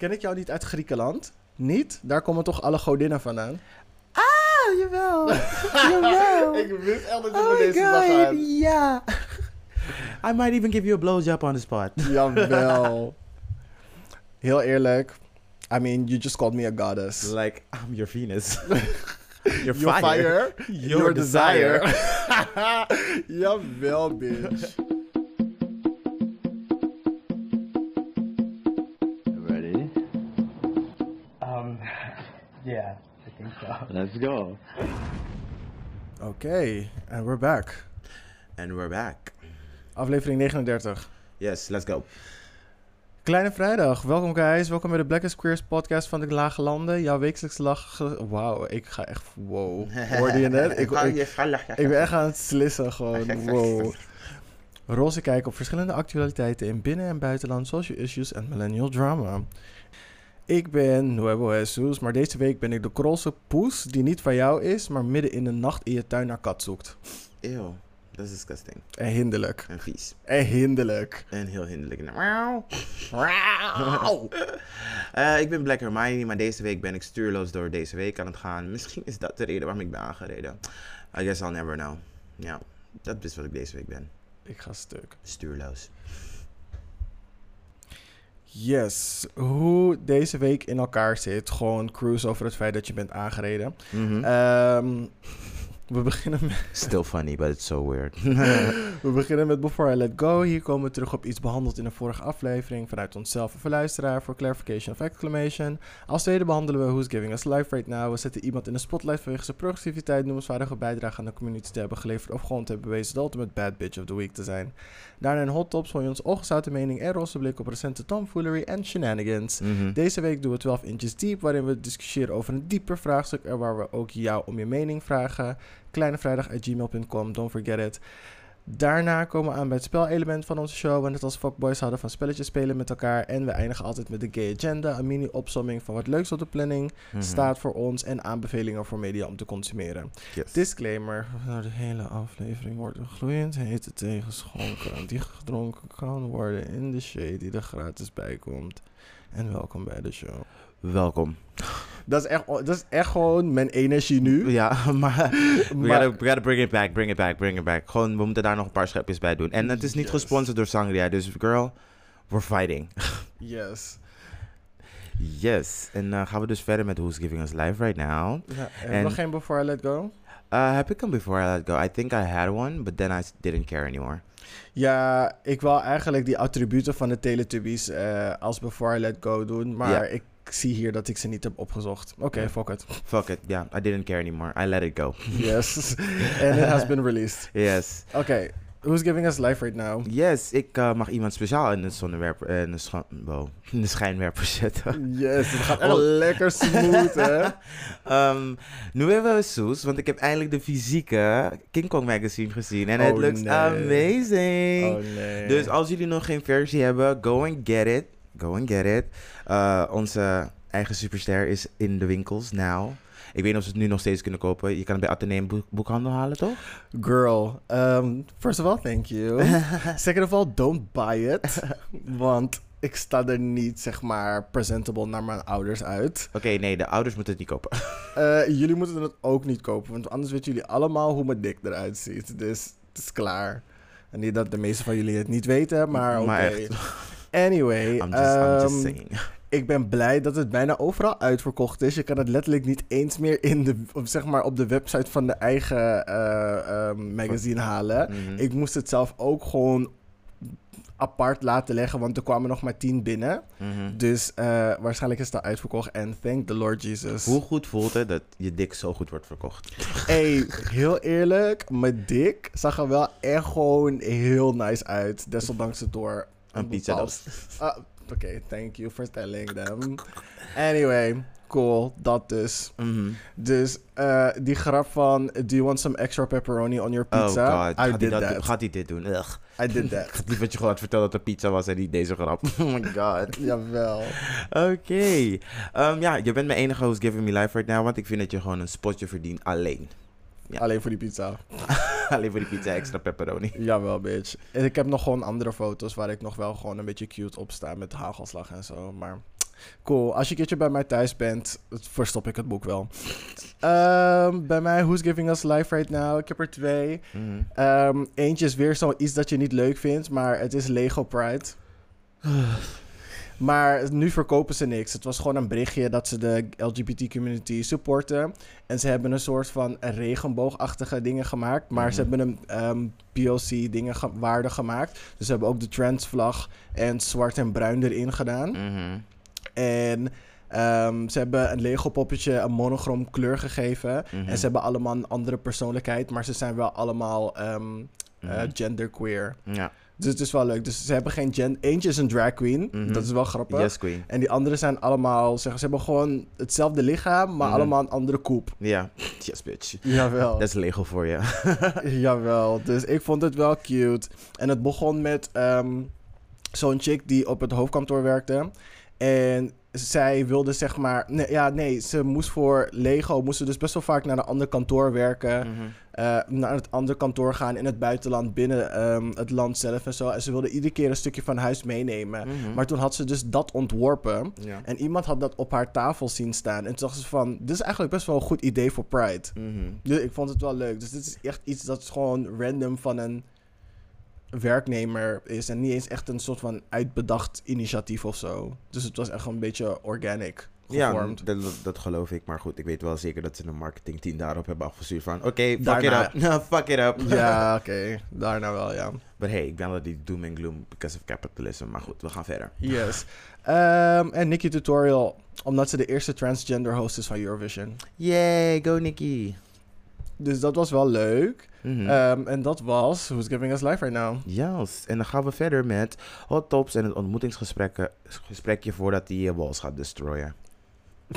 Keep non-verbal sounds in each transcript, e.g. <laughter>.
Ken ik jou niet uit Griekenland? Niet? Daar komen toch alle godinnen vandaan? Ah, jawel. <laughs> jawel. ik wist echt dat je Oh deze dag god, ja. <laughs> I might even give you a blowjob on the spot. <laughs> Jawel. Heel eerlijk. I mean, you just called me a goddess. Like, I'm your Venus. Your Your fire, Your your desire. desire. Jawel, bitch. Think <laughs> so. Let's go. Oké, and we're back. And we're back. Aflevering 39. Yes, let's go. Kleine vrijdag. Welkom guys. Welkom bij de Black and Queers podcast van de Lage Landen. Jouw wekelijkse lach... Wauw, ik ga echt... Wow. Hoorde je net? <laughs> Ik, ik, ik ben echt aan het slissen gewoon. <laughs> Wow. Roze kijken op verschillende actualiteiten in binnen- en buitenland, social issues en millennial drama. Ik ben Nuevo Jesus, maar deze week ben ik de krolse poes die niet van jou is, maar midden in de nacht in je tuin naar kat zoekt. Ew, dat is disgusting. En hinderlijk. En vies. En hinderlijk. En heel hinderlijk. Eh, ik ben Black Hermione, maar deze week ben ik stuurloos door deze week aan het gaan. Misschien is dat de reden waarom ik ben aangereden. I guess I'll never know. Ja, dat is wat ik deze week ben. Ik ga stuk. Stuurloos. Yes, hoe deze week in elkaar zit. Gewoon cruise over het feit dat je bent aangereden. Mhm. Ehm, we beginnen met... Still funny, but it's so weird. <laughs> We beginnen met Before I Let Go. Hier komen we terug op iets behandeld in een vorige aflevering vanuit onszelf of een luisteraar voor clarification of exclamation. Als tweede behandelen we Who's Giving Us Life Right Now. We zetten iemand in de spotlight vanwege zijn productiviteit, noemenswaardige bijdrage aan de community te hebben geleverd of gewoon te hebben bewezen de ultimate bad bitch of the week te zijn. Daarna in Hot Tops hoor je ons ongezouten mening en roze blik op recente tomfoolery en shenanigans. Mhm. Deze week doen we 12 inches deep, waarin we discussiëren over een dieper vraagstuk en waar we ook jou om je mening vragen. Kleinevrijdag.gmail.com, don't forget it. Daarna komen we aan bij het spelelement van onze show. En net als fuckboys houden van spelletjes spelen met elkaar. En we eindigen altijd met de Gay Agenda, een mini-opsomming van wat leuks op de planning Mhm. staat voor ons en aanbevelingen voor media om te consumeren. Yes. Disclaimer: de hele aflevering wordt een gloeiend hete thee geschonken. Die gedronken kan worden in de shade die er gratis bij komt. En welkom bij de show. Welkom. Dat is echt, dat is echt gewoon mijn energie nu. Ja, <laughs> maar we Maar- gotta, we gotta bring it back, bring it back, bring it back. Gewoon, we moeten daar nog een paar schepjes bij doen. En het is niet Yes. gesponsord door Sangria, dus girl, we're fighting. <laughs> Yes. Yes. En eh, gaan we dus verder met Who's Giving Us Life Right Now. Ja, en En- nog geen Before I Let Go? Uh, heb ik hem before I let go? I think I had one, but then I didn't care anymore. Ja, ik wil eigenlijk die attributen van de Teletubbies eh, als Before I Let Go doen. Maar ik zie hier dat ik ze niet heb opgezocht. Oké, fuck it. Fuck it, yeah, I didn't care anymore. I let it go. <laughs> Yes. And it has been released. Yes. Oké, who's giving us life right now? Yes, ik eh, mag iemand speciaal in de zonnewerper, eh, in de, scha- wow, <laughs> in de schijnwerper zetten. Yes, het gaat <laughs> Oh. lekker smooth, hè? Nu hebben we Soes, want ik heb eindelijk de fysieke King Kong magazine gezien. En het Oh, looks nee. amazing. Oh nee. Dus als jullie nog geen versie hebben, go and get it. Go and get it. Uh, onze eigen superster is in de winkels now. Ik weet niet of ze het nu nog steeds kunnen kopen. Je kan het bij Atheneum boek- boekhandel halen, toch? Girl, um, first of all, thank you. <laughs> Second of all, don't buy it. Want ik sta er niet, zeg maar, presentable naar mijn ouders uit. Oké, nee, de ouders moeten het niet kopen. <laughs> Eh, jullie moeten het ook niet kopen, want anders weten jullie allemaal hoe mijn dik eruit ziet. Dus het is klaar. En niet dat de meeste van jullie het niet weten, maar oké. Echt. Anyway, I'm just, I'm just ehm, saying. <laughs> ik ben blij dat het bijna overal uitverkocht is. Je kan het letterlijk niet eens meer in de, of zeg maar op de website van de eigen eh, eh, magazine halen. Mhm. Ik moest het zelf ook gewoon apart laten leggen, want er kwamen nog maar tien binnen. Mhm. Dus eh, waarschijnlijk is al uitverkocht. En thank the Lord Jesus. Hoe goed voelt het dat je dik zo goed wordt verkocht? <laughs> Hey, heel eerlijk, mijn dik zag er wel echt gewoon heel nice uit. Desondanks het door Een pizza bepaald- <laughs> Ah, Oké, thank you for telling them. Anyway, cool, dat dus. Mhm. Dus eh, die grap van, do you want some extra pepperoni on your Oh pizza? god, I gaat hij, did dat, that. gaat hij dit doen? Ugh. I did that. Ik had liever je gewoon had verteld dat het pizza was en niet deze grap. <laughs> Oh my god. Jawel. Oké. Ehm, ja, je bent mijn enige host giving me life right now, want ik vind dat je gewoon een spotje verdient alleen. Ja. Alleen voor die pizza. <laughs> <laughs> alleen voor die pizza extra pepperoni. <laughs> Jawel, bitch. En ik heb nog gewoon andere foto's waar ik nog wel gewoon een beetje cute op sta met hagelslag en zo. Maar Cool. Als je een keertje bij mij thuis bent, verstop ik het boek wel. Ehm, bij mij, Who's Giving Us Life Right Now? Ik heb er twee. Mhm. Ehm, eentje is weer zoiets dat je niet leuk vindt, maar het is Lego Pride. <sighs> <sighs> Maar nu verkopen ze niks. Het was gewoon een berichtje dat ze de LGBT-community supporten. En ze hebben een soort van regenboogachtige dingen gemaakt. Maar ze Mhm. hebben een ehm, POC-dingen ge- waarde gemaakt. Dus ze hebben ook de transvlag en zwart en bruin erin gedaan. Mhm. En ehm, ze hebben een Lego-poppetje een monochroom kleur gegeven. Mhm. En ze hebben allemaal een andere persoonlijkheid. Maar ze zijn wel allemaal ehm, eh, Mhm. genderqueer. Ja. Dus het is wel leuk. Dus ze hebben geen gen... Eentje is een drag queen. Mhm. Dat is wel grappig. Yes, queen. En die anderen zijn allemaal... Zeg, ze hebben gewoon hetzelfde lichaam, maar Mhm. allemaal een andere koep. Ja. Yes, bitch. Jawel. Dat is Lego voor je. <laughs> Jawel. Dus ik vond het wel cute. En het begon met ehm, zo'n chick die op het hoofdkantoor werkte. En zij wilde zeg maar... Nee, ja, nee. Ze moest voor Lego... Moest ze dus best wel vaak naar een ander kantoor werken. Mhm. eh, naar het andere kantoor gaan in het buitenland, binnen ehm, het land zelf en zo. En ze wilde iedere keer een stukje van huis meenemen. Mhm. Maar toen had ze dus dat ontworpen. Ja. En iemand had dat op haar tafel zien staan. En toen dacht ze van, dit is eigenlijk best wel een goed idee voor Pride. Mhm. Dus ik vond het wel leuk. Dus dit is echt iets dat is gewoon random van een werknemer is. En niet eens echt een soort van uitbedacht initiatief of zo. Dus het was echt een beetje organic Ja, gevormd. dat, dat- dat geloof ik. Maar goed, ik weet wel zeker dat ze een marketingteam daarop hebben afgestuurd van... Oké, fuck Daarna- it up. <laughs> fuck it up. Ja, <laughs> oké. Daarna wel, ja. Maar hey, ik ben wel die doom and gloom because of capitalism. Maar goed, we gaan verder. Yes. Ehm, en Nikki Tutorial, omdat ze de eerste transgender host is van Eurovision. Yay, go Nikki. Dus dat was wel leuk. Mhm. Ehm, en dat was Who's Giving Us Life Right Now. Yes, en dan gaan we verder met hot tops en het ontmoetingsgesprekje voordat hij je walls gaat destroyen. <laughs>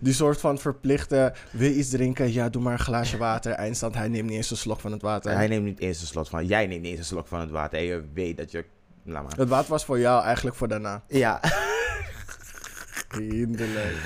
Die soort van verplichte, wil je iets drinken? Ja, doe maar een glaasje water. Eindstand, hij neemt niet eens een slok van het water. Hij neemt niet eens een slot van, jij neemt niet eens een slok van het water en je weet dat je, laat maar. Het water was voor jou, eigenlijk voor daarna. Ja, Hinderlijk.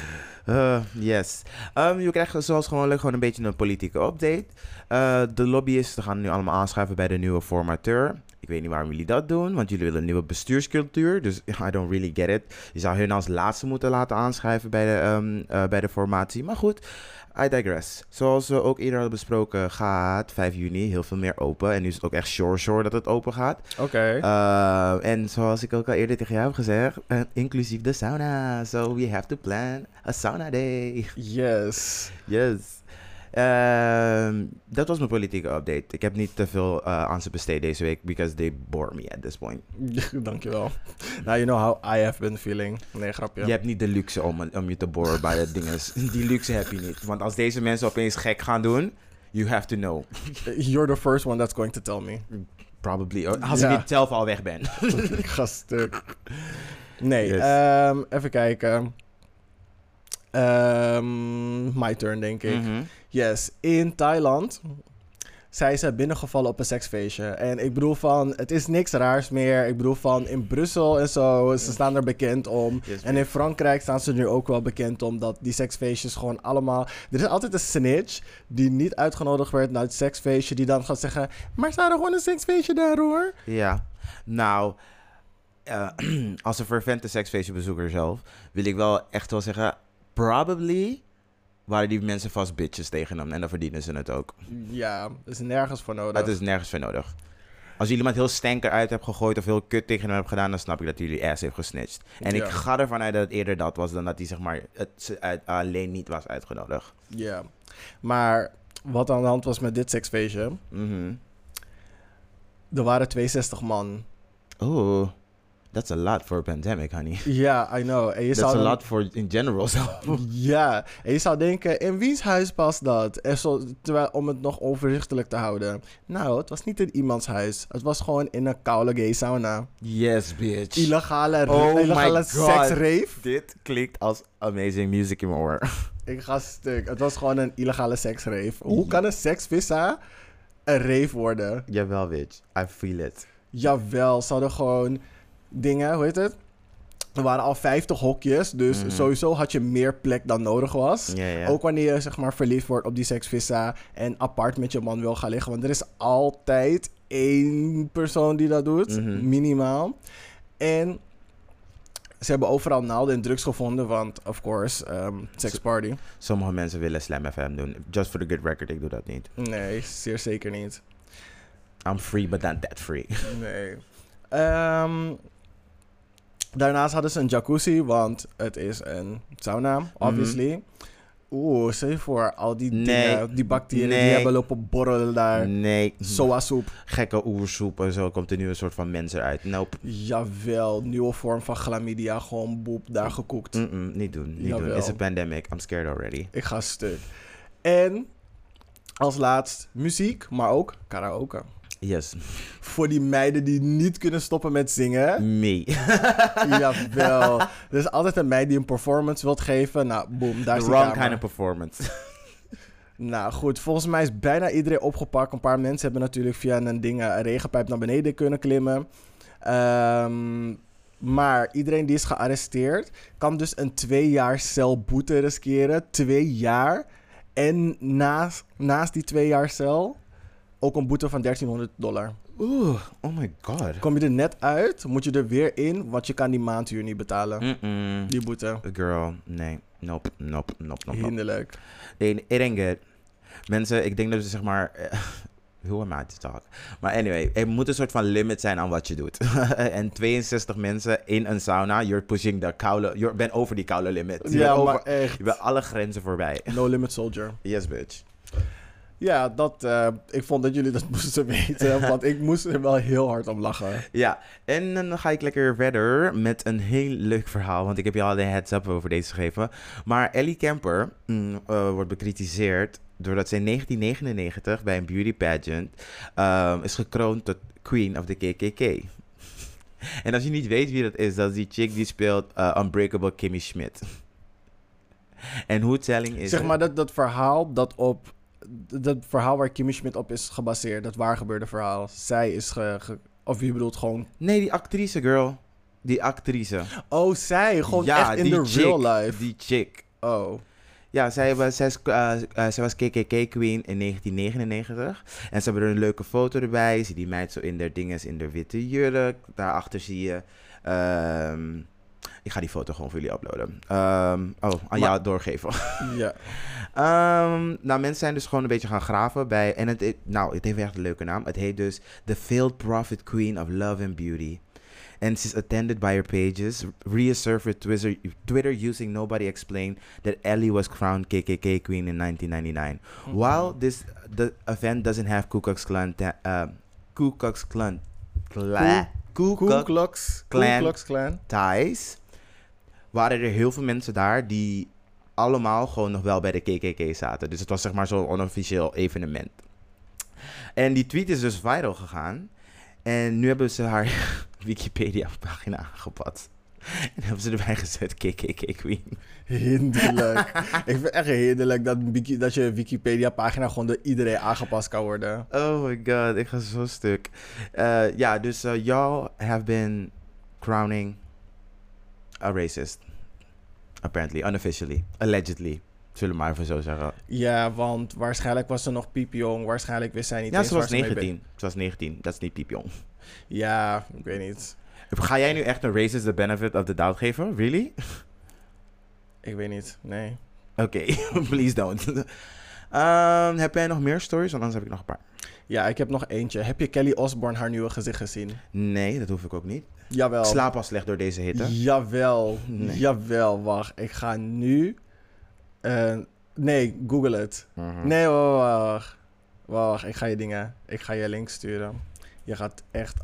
Eh, yes. Ehm, je krijgt zoals gewoonlijk gewoon een beetje een politieke update. Eh, de lobbyisten gaan nu allemaal aanschuiven bij de nieuwe formateur. Ik weet niet waarom jullie dat doen, want jullie willen een nieuwe bestuurscultuur. Dus <laughs> I don't really get it. Je zou hun als laatste moeten laten aanschrijven bij de, ehm, eh, bij de formatie. Maar goed, I digress. Zoals we ook eerder hadden besproken, gaat 5 juni heel veel meer open. En nu is het ook echt sure sure dat het open gaat. Oké. Uh, en zoals ik ook al eerder tegen jou heb gezegd, uh, inclusief de sauna. So we have to plan a sauna day. yes. Yes. Ehm, dat was mijn politieke update. Ik heb niet te veel uh, aan ze besteed deze week, because they bore me at this point. <laughs> Dankjewel. Nou, you know how I have been feeling. Nee, grapje. Je hebt niet de luxe om, om je te boren bij de dingen. <laughs> Die luxe heb je niet. Want als deze mensen opeens gek gaan doen, you have to know. <laughs> You're the first one that's going to tell me. Probably. Als Ja. ik niet zelf al weg ben. ik ga stuk. Nee, Yes. ehm, even kijken. Ehm, my turn, denk ik. Mhm. Yes, in Thailand zijn ze binnengevallen op een seksfeestje. En ik bedoel van, het is niks raars meer. Ik bedoel van, in Brussel en zo, ze staan er bekend om. Yes, En in Frankrijk staan ze nu ook wel bekend om dat die seksfeestjes gewoon allemaal... Er is altijd een snitch die niet uitgenodigd werd naar het seksfeestje, die dan gaat zeggen... Maar zou er gewoon een seksfeestje daar hoor? Ja, nou, eh, <clears throat> als een fervente seksfeestjebezoeker zelf, wil ik wel echt wel zeggen, probably waren die mensen vast bitches tegen hem en dan verdienen ze het ook. Ja, is nergens voor nodig. Dat is nergens voor nodig. Als jullie iemand heel stenker uit hebt gegooid of heel kut tegen hem hebt gedaan, dan snap ik dat jullie ass heeft gesnitcht. En Ja. ik ga ervan uit dat het eerder dat was dan dat hij zeg maar het uit- alleen niet was uitgenodigd. Ja, maar wat aan de hand was met dit seksfeestje... Mhm. Er waren 62 man. Oh, that's a lot for a pandemic, honey. <laughs> Ja, I know. En je That's a lot for in general. zo. <laughs> Ja, en je zou denken, in wiens huis past dat? En zo, terwijl, om het nog overzichtelijk te houden. Nou, het was niet in iemands huis. Het was gewoon in een koude gay sauna. Yes, bitch. Illegale, Oh illegale my God. seksrave. Dit klinkt als amazing music in mijn oor. <laughs> Ik ga stuk. Het was gewoon een illegale seksrave. Hoe kan een seksvissa een rave worden? Jawel, bitch. I feel it. Jawel, ze hadden gewoon dingen, hoe heet het? Er waren al 50 hokjes, dus Mhm. sowieso had je meer plek dan nodig was. Ja, ja. Ook wanneer je zeg maar verliefd wordt op die seksvissa en apart met je man wil gaan liggen. Want er is altijd één persoon die dat doet, Mhm. minimaal. En Ze hebben overal naalden en drugs gevonden, want, of course, ehm sex party. Sommige mensen willen Slam FM doen. Just for the good record, ik doe dat niet. Nee, zeer zeker niet. I'm free, but not that free. <laughs> Nee. Ehm, daarnaast hadden ze een jacuzzi, want het is een sauna, obviously. Oeh, stel je voor, al die Mhm. Nee. dingen, die bacteriën Nee. die hebben lopen borrelen daar. Nee. Soa soep. Gekke oersoep en zo komt er nu een soort van mens eruit. Nope. Jawel, nieuwe vorm van chlamydia, gewoon boep, daar gekoekt. Niet doen, niet doen. Jawel. It's a pandemic. I'm scared already. Ik ga stuk. En als laatst muziek, maar ook karaoke. Yes. Voor die meiden die niet kunnen stoppen met zingen. Me. <laughs> Jawel. Er is altijd een meid die een performance wilt geven. Nou, boom, daar The is wrong kamer. kind of performance. <laughs> Nou goed, volgens mij is bijna iedereen opgepakt. Een paar mensen hebben natuurlijk via een ding eh, een regenpijp naar beneden kunnen klimmen. Ehm, maar iedereen die is gearresteerd kan dus een twee jaar celboete riskeren. Twee jaar. En naast, naast die twee jaar cel ook een boete van 1300 dollar. Oeh, oh my god. Kom je er net uit, moet je er weer in, want je kan die maandhuur niet betalen. Die boete. Girl, nee. Nope, nope, nope, nope. Hinderlijk. Nee, it ain't good. Mensen, ik denk dat ze zeg maar... eh, <laughs> Who am I to talk? Maar anyway, er moet een soort van limit zijn aan wat je doet. <laughs> en 62 mensen in een sauna, you're pushing the koude... Je bent over die koude limit. Je Ja, maar over, echt. je bent alle grenzen voorbij. No limit soldier. <laughs> Yes, bitch. Ja, dat, eh, ik vond dat jullie dat <laughs> moesten weten. <laughs> want ik moest er wel heel hard om lachen. Ja, en dan ga ik lekker verder met een heel leuk verhaal. Want ik heb je al de heads-up over deze gegeven. Maar Ellie Kemper mm, eh, wordt bekritiseerd doordat ze in 1999 bij een beauty pageant ehm, is gekroond tot queen of the KKK. <laughs> en als je niet weet wie dat is, dat is die chick die speelt eh, Unbreakable Kimmy Schmidt. en hoe telling is zeg maar dat, dat verhaal dat op... Dat verhaal waar Kimmy Schmidt op is gebaseerd. Dat waar gebeurde verhaal. Zij is ge... ge- of je bedoelt gewoon... Nee, die actrice, girl. Die actrice. Oh, zij. Gewoon ja, echt in chick, real life. Die chick. Oh. Ja, zij was, zij, eh, eh, zij was KKK Queen in 1999. En ze hebben er een leuke foto erbij. Zie die meid zo in der dinges, in de witte jurk. Daarachter zie je... ehm, ik ga die foto gewoon voor jullie uploaden. Ehm, oh, aan jou doorgeven. <laughs> Ja. Ehm, nou, mensen zijn dus gewoon een beetje gaan graven bij... En het, nou, het heeft echt een leuke naam. Het heet dus The Failed Prophet Queen of Love and Beauty. And she's attended by her pages, reasserted Twitter, Twitter using Nobody Explained that Ellie was crowned KKK Queen in 1999. While this the event doesn't have Ku Klux Klan, ta- uh, Ku Klux Klan, Kla- Ku Ku Klux Klux Klan. Ku Klux Klan. ties, waren er heel veel mensen daar die allemaal gewoon nog wel bij de KKK zaten. Dus het was zeg maar zo'n onofficieel evenement. En die tweet is dus viral gegaan. En nu hebben ze haar <laughs> Wikipedia-pagina aangepast. En hebben ze erbij gezet KKK Queen. Hinderlijk. <laughs> ik vind echt hinderlijk dat, dat je Wikipedia-pagina gewoon door iedereen aangepast kan worden. Oh my god, ik ga zo stuk. Eh, ja, dus eh, y'all have been crowning a racist. Apparently, unofficially, allegedly. Zullen we maar even zo zeggen. Ja, want waarschijnlijk was ze nog piepjong. Waarschijnlijk wist zij niet Ja, ze was mee 19. Ze was 19. Dat is niet piepjong. Ja, ik weet niet. Ga jij nu echt een racist the benefit of the doubt geven? Really? Ik weet niet. Nee. Oké, <laughs> please don't. Ehm, heb jij nog meer stories? Want anders heb ik nog een paar. Ja, ik heb nog eentje. Heb je Kelly Osbourne haar nieuwe gezicht gezien? Nee, dat hoef ik ook niet. Jawel. Ik slaap al slecht door deze hitte. Jawel. Nee. Jawel, wacht. Ik ga nu... eh, nee, google het. Mhm. Nee, wacht, wacht. Ik ga je dingen... Ik ga je link sturen. Je gaat echt...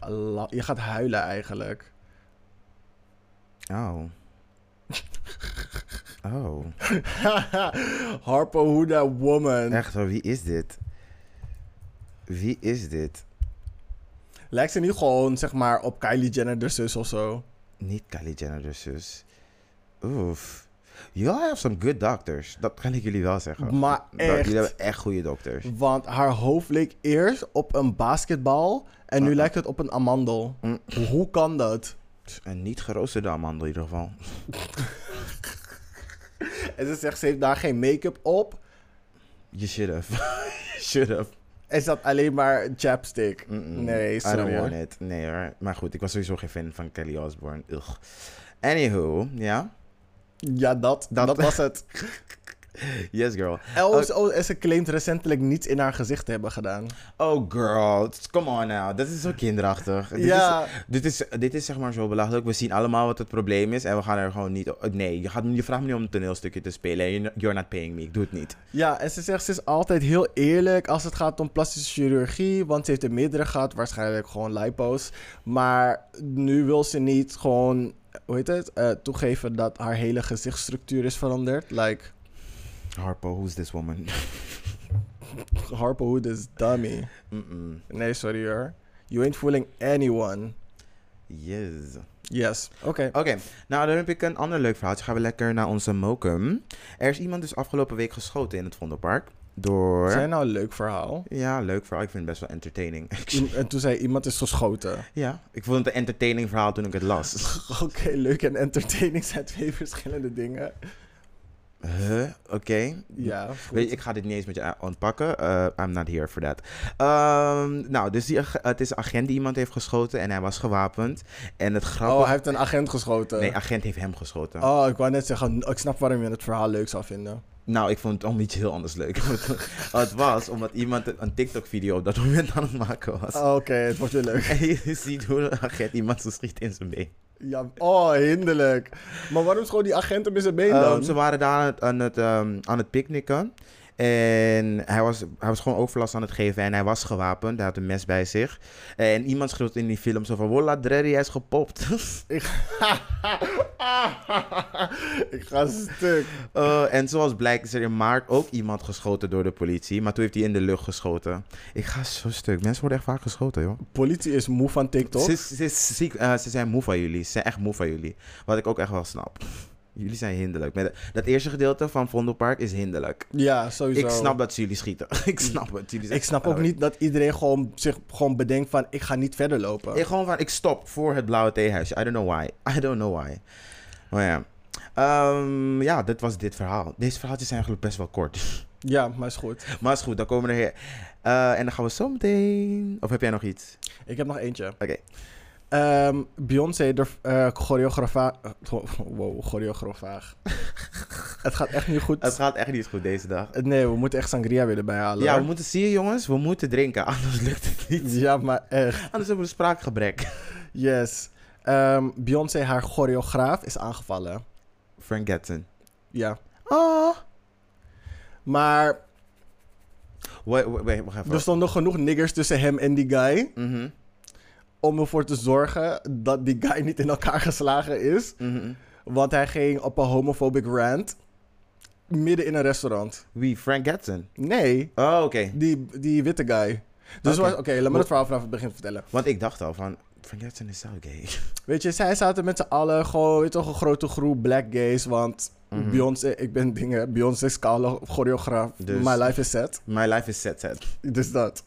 Je gaat huilen eigenlijk. Oh. <laughs> Oh. Harpo Huda Woman. Echt hoor, wie is dit? Wie is dit? Lijkt ze niet gewoon, zeg maar, op Kylie Jenner de zus of zo? Niet Kylie Jenner de zus. Oef. You all have some good doctors. Dat kan ik jullie wel zeggen. Maar Dat- echt. Jullie hebben echt goede dokters. Want haar hoofd leek eerst op een basketbal en nu Uh-uh. lijkt het op een amandel. Mm. Hoe kan dat? Een niet geroosterde amandel in ieder geval. <laughs> En ze zegt, ze heeft daar geen make-up op. You should have. <laughs> you should have. Ze had alleen maar chapstick. Nee, I don't sorry. it. Nee hoor. Maar goed, ik was sowieso geen fan van Kelly Osbourne. Ugh. Anywho, ja. Ja, dat, dat, Dat- was het. <laughs> Yes, girl. En ze claimt recentelijk niets in haar gezicht te hebben gedaan. Oh, girl. Come on now. Dat is zo kinderachtig. Dit Ja. Is, dit, is, dit is zeg maar zo belachelijk. We zien allemaal wat het probleem is. En we gaan er gewoon niet... Nee, je, gaat, je vraagt me niet om een toneelstukje te spelen. en You're you're not paying me. Ik doe het niet. Ja, en ze zegt ze is altijd heel eerlijk als het gaat om plastische chirurgie. Want ze heeft er meerdere gehad, waarschijnlijk gewoon lipo's. Maar nu wil ze niet gewoon, hoe heet het, eh, toegeven dat haar hele gezichtsstructuur is veranderd. Like, Harpo, who's this woman? <laughs> Harpo Hood is dummy. Mm-mm. Nee, sorry hoor. You ain't fooling anyone. Yes. Yes, oké. Oké, nou dan heb ik een ander leuk verhaaltje. Gaan we lekker naar onze mokum. Er is iemand dus afgelopen week geschoten in het Vondelpark. Door... Zijn nou een leuk verhaal? Ja, leuk verhaal. Ik vind het best wel entertaining. <laughs> En toen zei iemand is geschoten. ja, ik vond het een entertaining verhaal toen ik het las. <laughs> Oké, leuk en entertaining zijn twee verschillende dingen. Huh? Oké. Ja, goed. Weet je, ik ga dit niet eens met je ontpakken. Eh, I'm not here for that. Ehm, nou, dus die, ag- het is een agent die iemand heeft geschoten en hij was gewapend. En het Oh, hij heeft een agent geschoten. Nee, agent heeft hem geschoten. Oh, ik wou net zeggen, ik snap waarom je het verhaal leuk zou vinden. Nou, ik vond het om iets heel anders leuk. <laughs> het was omdat iemand een TikTok-video op dat <laughs> moment aan het maken was. Oh, Oké, het wordt weer leuk. <laughs> En je ziet hoe een agent iemand zo schiet in zijn been. Ja, oh, hinderlijk. Maar waarom schoot die agent hem in zijn been Ehm, dan? ze waren daar aan het, aan het, ehm, aan het picknicken. En hij was, hij was gewoon overlast aan het geven. En hij was gewapend. Hij had een mes bij zich. En iemand schreeuwt in die film zo van... Wolla, Dreddy, hij is gepopt. <laughs> <laughs> ik ga stuk. Eh, en zoals blijkt is er in maart ook iemand geschoten door de politie. Maar toen heeft hij in de lucht geschoten. Ik ga zo stuk. Mensen worden echt vaak geschoten, joh. Politie is moe van TikTok. Ze, ze, eh, ze zijn moe van jullie. Ze zijn echt moe van jullie. Wat ik ook echt wel snap. Jullie zijn hinderlijk. Met, dat eerste gedeelte van Vondelpark is hinderlijk. Ja, sowieso. Ik snap dat ze jullie schieten. <laughs> ik snap het. Jullie Ik snap ook niet dat iedereen gewoon zich gewoon bedenkt van, ik ga niet verder lopen. Ik gewoon van, ik stop voor het blauwe theehuisje. I don't know why. <laughs> I don't know why. Maar ja. Ehm, ja, dit was dit verhaal. Deze verhaaltjes zijn eigenlijk best wel kort. <laughs> Ja, maar is goed. maar is goed, dan komen we er hier. Eh, en dan gaan we zo meteen... Of heb jij nog iets? Ik heb nog eentje. Oké. Ehm, Beyoncé, de eh choreografa... eh, wow, choreografaag. <laughs> het gaat echt niet goed. Het gaat echt niet goed deze dag. Nee, we moeten echt sangria weer erbij halen. Ja, we moeten zien jongens. We moeten drinken, anders lukt het niet. Ja, maar echt. Anders hebben we een spraakgebrek. Yes. Ehm, Beyoncé, haar choreograaf, is aangevallen. Frank Gatson. Ja. Oh. Maar Wait, wait, wait, wacht even. er stonden genoeg niggers tussen hem en die guy... Mhm, om ervoor te zorgen dat die guy niet in elkaar geslagen is. mhm. Want hij ging op een homophobic rant midden in een restaurant. Wie? Frank Gatson? Nee, Oh, oké. die, die witte guy. Dus Oké. laat me het verhaal vanaf het begin vertellen. Want ik dacht al van... Frank Gatson is zo gay. <laughs> Weet je, zij zaten met z'n allen gewoon, weet toch, een grote groep black gays. Want Mhm. Beyoncé, ik ben dingen, Beyoncé is koude choreograaf. Dus- My life is set. My life is set set. Dus dat.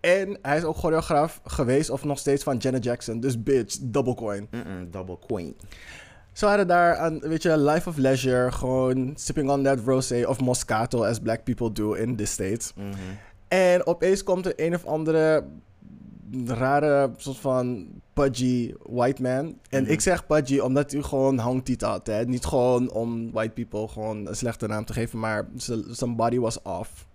En hij is ook choreograaf geweest of nog steeds van Janet Jackson. Dus bitch, double coin. Double queen. Ze waren daar aan, weet je, life of leisure. Gewoon sipping on that rosé of Moscato, as black people do in the States. Mhm. En opeens komt er een of andere rare soort van pudgy white man. En Mhm. ik zeg pudgy omdat hij gewoon hangtitel had. Hè? Niet gewoon om white people gewoon een slechte naam te geven, maar z- zijn body was off.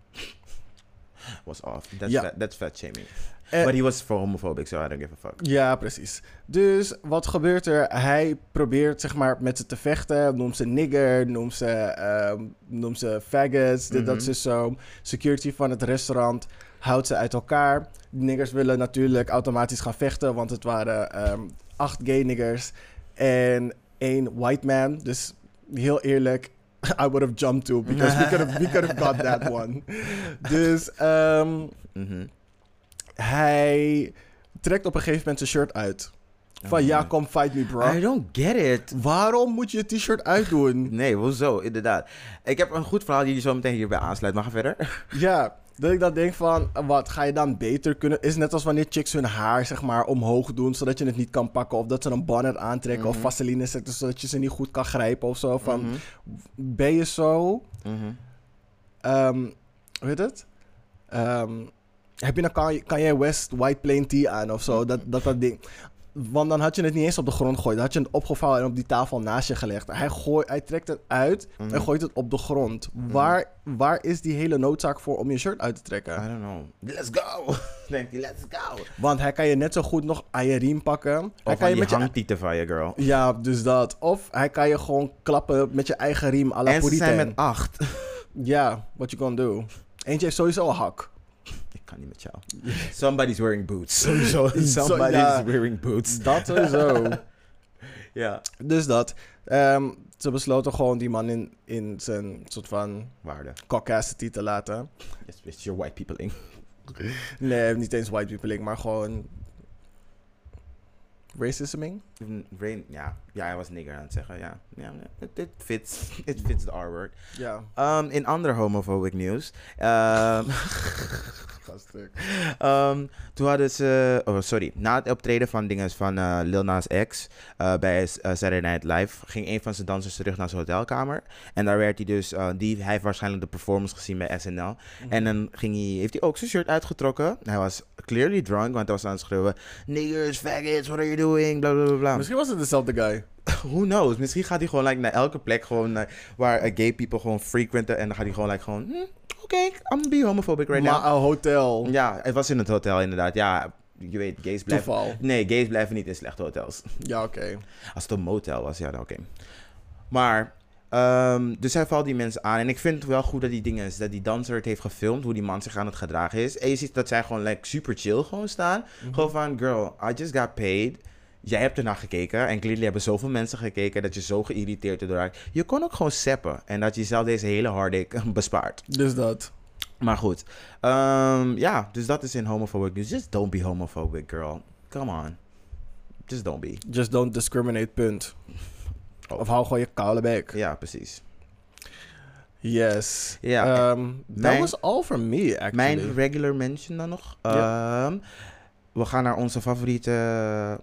Was off. That's, Ja. fat, that's fat shaming. En- But he was for homophobic, so I don't give a fuck. Ja, precies. Dus wat gebeurt er? Hij probeert zeg maar met ze te vechten. Noemt ze nigger, noemt ze, ehm noemt ze faggots, dit, dat, Mhm. ze zo. Security van het restaurant houdt ze uit elkaar. De niggers willen natuurlijk automatisch gaan vechten, want het waren ehm, acht gay niggers en één white man. Dus heel eerlijk, <laughs> I would have jumped too, because we could have, we could have got that <laughs> one. Dus Mhm. hij trekt op een gegeven moment zijn shirt uit. Van Oh, ja, kom fight me, bro. I don't get it. Waarom moet je je t-shirt uitdoen? Nee, hoezo? Inderdaad. Ik heb een goed verhaal die je zo meteen hierbij aansluit. Maar ga verder. ja, dat ik dan denk van, wat ga je dan beter kunnen? Is net als wanneer chicks hun haar, zeg maar, omhoog doen, zodat je het niet kan pakken. Of dat ze een bonnet aantrekken of Mhm. vaseline zetten, zodat je ze niet goed kan grijpen of zo. Van, Mhm. ben je zo, Mhm. ehm, hoe heet het? Ehm, heb je dan kan, kan jij West White Plain Tee aan of zo? Dat, dat, dat ding. Want dan had je het niet eens op de grond gegooid. Dan had je het opgevouwen en op die tafel naast je gelegd. Hij, gooit, hij trekt het uit Mhm. en gooit het op de grond. Waar, waar is die hele noodzaak voor om je shirt uit te trekken? I don't know. Let's go! <laughs> Denkt hij, let's go! Want hij kan je net zo goed nog aan je riem pakken. Hij Of kan aan je met je... hangtieten van je, girl. Ja, dus dat. Of hij kan je gewoon klappen met je eigen riem à la En ze zijn met acht. Ja, what you gonna do? Eentje heeft sowieso een hak. Niet met jou. Somebody's wearing boots. <laughs> Sowieso. <laughs> Somebody's ja. wearing boots. Dat sowieso. <laughs> Ja. dus dat. Ehm, ze besloten gewoon die man in, in zijn soort van Waarde. caucasity te laten. It's, it's your white peopling. Nee, niet eens white peopling, maar gewoon... Racisming? Rain, ja. ja, hij was nigger aan het zeggen. Ja, ja it, it fits. <laughs> It fits the R-word. Ja. Um, in ander homophobic nieuws. <laughs> Um, um, toen hadden ze... Oh, sorry. Na het optreden van dingen van eh, Lil Nas X eh, bij eh, Saturday Night Live... ging een van zijn dansers terug naar zijn hotelkamer. En daar werd hij dus... die, hij heeft waarschijnlijk de performance gezien bij SNL. En dan ging hij, heeft hij ook zijn shirt uitgetrokken. Hij was clearly drunk, want hij was aan het schreeuwen... Niggers, faggots, what are you doing? Bla, bla, bla, Misschien was het dezelfde guy. <laughs> Who knows? Misschien gaat hij gewoon like, naar elke plek gewoon, naar- waar eh, gay people gewoon frequenten. En dan gaat hij gewoon like, gewoon... hm, Oké, I'm gonna be homophobic right maar now. een hotel. Ja, het was in het hotel inderdaad. Ja, je weet, gays blijven... Toeval. Nee, gays blijven niet in slechte hotels. <laughs> Ja, oké. Als het een motel was, ja, dan oké. Maar, ehm, dus hij valt die mensen aan. En ik vind het wel goed dat die dingen is, dat die danser het heeft gefilmd, hoe die man zich aan het gedragen is. En je ziet dat zij gewoon like, super chill gewoon staan. Gewoon van, girl, I just got paid. Jij hebt ernaar gekeken en clearly hebben zoveel mensen gekeken dat je zo geïrriteerd erdoor raakt. Je kon ook gewoon seppen en dat je jezelf deze hele hardik <laughs> bespaart. Dus dat. Maar goed, Ehm, ja, dus dat is in homophobic news. Just don't be homophobic, girl. Come on. Just don't be. Just don't discriminate, punt. Oh. Of hou gewoon je koude bek. Ja, precies. Yes. Ja, Ehm, that mijn- was all for me, actually. Mijn regular mention dan nog. Ehm, we gaan naar onze favoriete...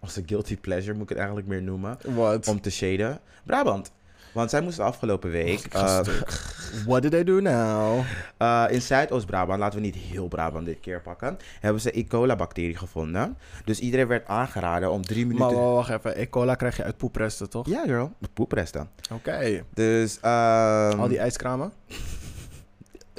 onze guilty pleasure moet ik het eigenlijk meer noemen. What? Om te shaden. Brabant. Want zij moesten afgelopen week... eh. <laughs> What did I do now? eh, in Zuidoost-Brabant, laten we niet heel Brabant dit keer pakken... hebben ze E. coli-bacterie gevonden. Dus iedereen werd aangeraden om drie minuten... Maar wacht even. E. cola krijg je uit poepresten, toch? Ja, girl. Poepresten. Oké. Dus... ehm, Al die ijskramen? <laughs>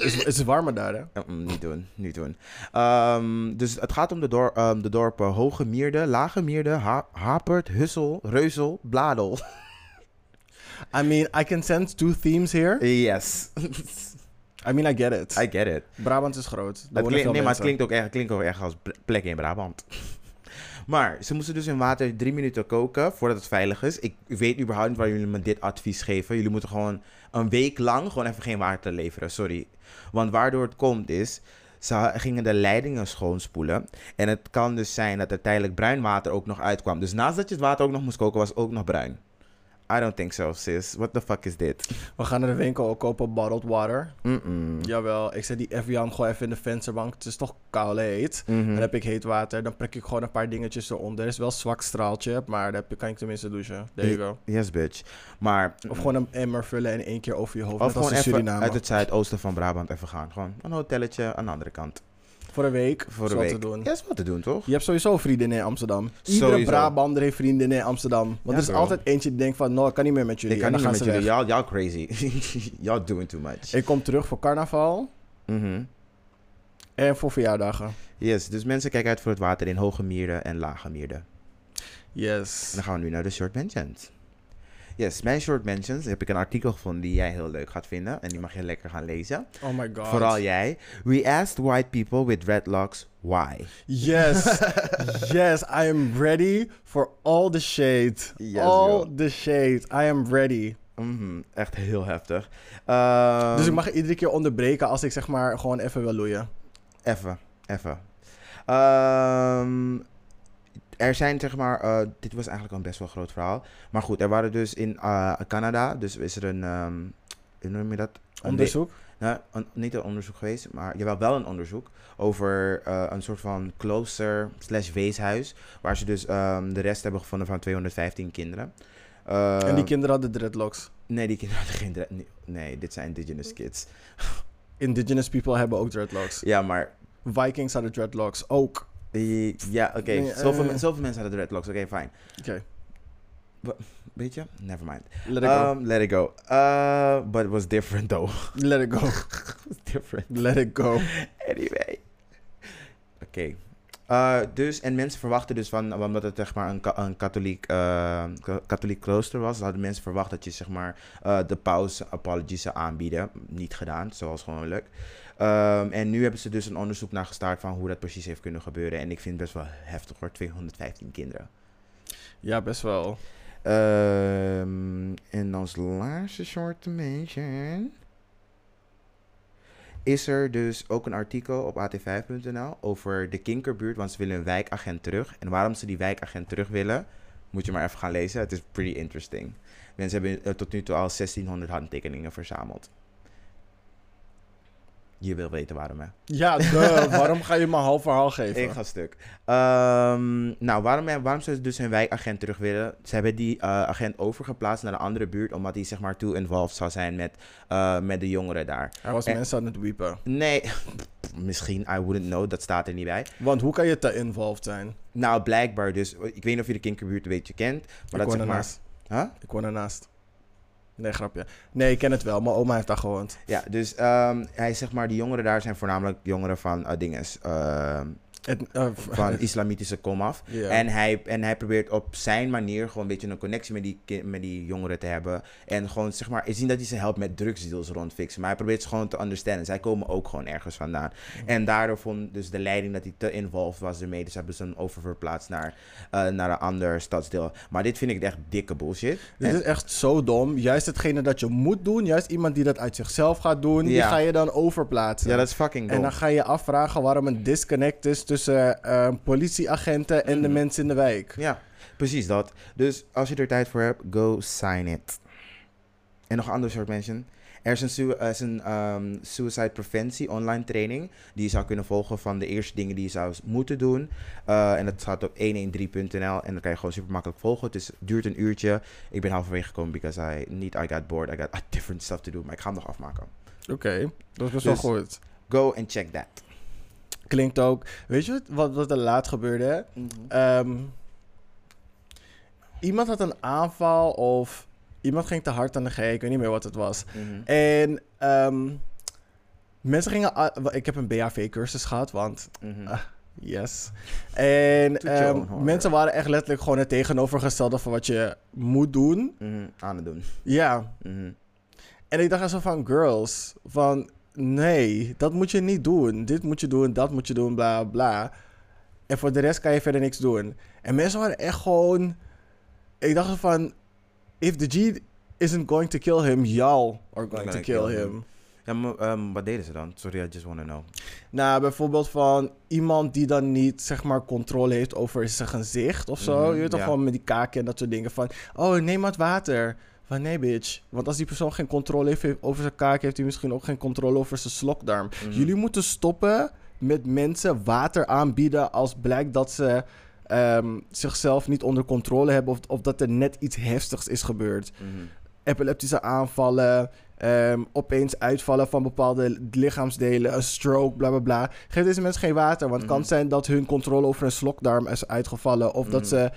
Is, is het warmer daar, hè? Eh, mm, niet doen, niet doen. Ehm, dus het gaat om de, dor ehm, de dorpen Hoge Mierde, Lage Mierde, ha Hapert, Hussel, Reuzel, Bladel. <laughs> I mean, I can sense two themes here. Yes, <laughs> I mean, I get it. I get it. Brabant is groot. Nee, maar het klinkt ook, echt, klinkt ook echt als ple- plek in Brabant. <laughs> Maar ze moesten dus in water drie minuten koken voordat het veilig is. Ik weet überhaupt niet waar jullie me dit advies geven. Jullie moeten gewoon een week lang gewoon even geen water leveren. Sorry. Want waardoor het komt is, ze gingen de leidingen schoonspoelen. En het kan dus zijn dat er tijdelijk bruin water ook nog uitkwam. Dus naast dat je het water ook nog moest koken, was het ook nog bruin. I don't think so, sis. What the fuck is dit? We gaan naar de winkel ook kopen bottled water. Jawel, ik zet die Evian gewoon even in de vensterbank. Het is toch koud heet. Mhm. Dan heb ik heet water. Dan prik ik gewoon een paar dingetjes eronder. Er is wel een zwak straaltje, maar dan kan ik tenminste douchen. There you go. Yes, bitch. Maar... Of gewoon een emmer vullen en één keer over je hoofd. Of gewoon even Suriname. uit het zuidoosten van Brabant even gaan. Gewoon een hotelletje aan de andere kant. Voor een week. Voor is een wat week. te doen. Ja, is wat te doen, toch? Je hebt sowieso vrienden in Amsterdam. Iedere Sowieso. Brabander heeft vrienden in Amsterdam. Want Ja, er is altijd eentje die denkt van... No, ik kan niet meer met jullie. Ik kan en niet dan meer gaan met ze jullie. Y'all, y'all crazy. <laughs> y'all doing too much. Ik kom terug voor carnaval Mhm. en voor verjaardagen. Yes, dus mensen kijken uit voor het water in Hoge Mierde en Lage Mierde. En Yes. dan gaan we nu naar de short mentions. Yes, mijn short mentions heb ik een artikel gevonden die jij heel leuk gaat vinden. En die mag je lekker gaan lezen. Oh my god. Vooral jij. We asked white people with dreadlocks why. Yes. <laughs> yes, I am ready for all the shade. Yes, all girl. the shade. I am ready. Mhm, echt heel heftig. Ehm, dus ik mag iedere keer onderbreken als ik zeg maar gewoon even wil loeien. Even, even. Ehm, er zijn zeg maar, eh, dit was eigenlijk een best wel groot verhaal. Maar goed, er waren dus in eh, Canada, dus is er een, ehm, hoe noem je dat? Een Onderzoek. nou, een- niet een onderzoek geweest, maar jawel, wel een onderzoek over eh, een soort van klooster slash weeshuis. Waar ze dus ehm, de rest hebben gevonden van 215 kinderen. en die Ehm, kinderen hadden dreadlocks. Nee, die kinderen <laughs> hadden geen... dre- nee, Nee, dit zijn indigenous kids. <laughs> Indigenous people hebben ook dreadlocks. Ja, maar Vikings hadden dreadlocks ook. Eh, Ja, oké. Nee, zoveel, eh. zoveel mensen hadden dreadlocks. Oké, fijn. Oké, Weet je? Never mind. let it go. Um, let it go. Uh, but it was different though. let it go. <laughs> it was different. Let it go. Anyway. Oké. Uh, dus, en mensen verwachten dus van, omdat het zeg maar een, ka- een katholiek, uh, ka- katholiek klooster was, hadden mensen verwacht dat je zeg maar uh, de paus apologies zou aanbieden. Niet gedaan, zoals gewoonlijk. Um, en nu hebben ze dus een onderzoek naar gestart van hoe dat precies heeft kunnen gebeuren. En ik vind het best wel heftig hoor, 215 kinderen. Ja, best wel. Um, en als laatste short mention is er dus ook een artikel op at5.nl over de Kinkerbuurt, want ze willen een wijkagent terug. En waarom ze die wijkagent terug willen, moet je maar even gaan lezen. Het is pretty interesting. Mensen hebben eh, tot nu toe al 1600 handtekeningen verzameld. Je wil weten waarom, hè? Ja, duh, <laughs> waarom ga je me een half verhaal geven? Ik ga stuk. Ehm, nou, waarom, waarom ze dus hun wijkagent terug willen? Ze hebben die eh, agent overgeplaatst naar een andere buurt, omdat hij zeg maar too involved zou zijn met, eh, met de jongeren daar. Hij was En- mensen aan het wiepen. Nee, <laughs> misschien, I wouldn't know, dat staat er niet bij. Want hoe kan je te involved zijn? Nou, blijkbaar dus, ik weet niet of je de Kinkerbuurt een beetje kent, maar ik dat zeg maar... Huh? Ik woon ernaast. Nee, grapje. Nee, ik ken het wel. Mijn oma heeft daar gewoond. Ja, dus ehm, hij zeg maar, die jongeren daar zijn voornamelijk jongeren van uh, dinges, ehm, Het, eh, van <laughs> islamitische komaf. En, hij, en hij probeert op zijn manier gewoon een beetje een connectie met die, met die jongeren te hebben. En gewoon zeg maar, ik zie dat hij ze helpt met drugsdeals rondfixen. Maar hij probeert ze gewoon te understanden. Zij komen ook gewoon ergens vandaan. En daardoor vond dus de leiding dat hij te involved was ermee. Dus hebben ze hem oververplaatst naar, eh, naar een ander stadsdeel. Maar dit vind ik echt dikke bullshit. Dit En- is echt zo dom. Juist hetgene dat je moet doen, juist iemand die dat uit zichzelf gaat doen, die ga je dan overplaatsen. ja, dat is fucking dom. en dan ga je afvragen waarom een disconnect is tussen eh, politieagenten en de Mhm. mensen in de wijk. Ja, precies dat. Dus als je er tijd voor hebt, go sign it. En nog een ander soort mensen. Er is een, is een ehm, suicide preventie online training die je zou kunnen volgen van de eerste dingen die je zou moeten doen. Eh, en dat staat op 113.nl en dat kan je gewoon super makkelijk volgen. Het is, duurt een uurtje. Ik ben halverwege gekomen because I niet I got bored. I got different stuff to do. Maar ik ga hem nog afmaken. Oké, dat is best Dus- wel goed. Go and check that. Klinkt ook. Weet je wat, wat, er laat gebeurde? Ehm, iemand had een aanval of iemand ging te hard aan de G. Ik weet niet meer wat het was. Mhm. En ehm, mensen gingen... Ik heb een BHV-cursus gehad, want Mhm. ah, yes. En ehm, mensen waren echt letterlijk gewoon het tegenovergestelde van wat je moet doen. Mhm. Aan het doen. Ja. En ik dacht zo van, girls, van nee, dat moet je niet doen. Dit moet je doen, dat moet je doen, bla bla. En voor de rest kan je verder niks doen. En mensen waren echt gewoon... Ik dacht van, if the G isn't going to kill him, y'all are going to kill kill him. Ja, maar ehm, wat deden ze dan? Sorry, I just want to know. Nou, bijvoorbeeld van iemand die dan niet, zeg maar, controle heeft over zijn gezicht of zo. Mhm, je weet toch gewoon met die kaken en dat soort dingen. Van, oh, neem wat water. Van, nee, bitch. Want als die persoon geen controle heeft over zijn kaak, heeft hij misschien ook geen controle over zijn slokdarm. Mhm. Jullie moeten stoppen met mensen water aanbieden als blijkt dat ze ehm, zichzelf niet onder controle hebben of, of dat er net iets heftigs is gebeurd Mhm. epileptische aanvallen, ehm, opeens uitvallen van bepaalde lichaamsdelen, een stroke, bla bla bla. Geef deze mensen geen water, want het kan Mhm. zijn dat hun controle over hun slokdarm is uitgevallen of dat ze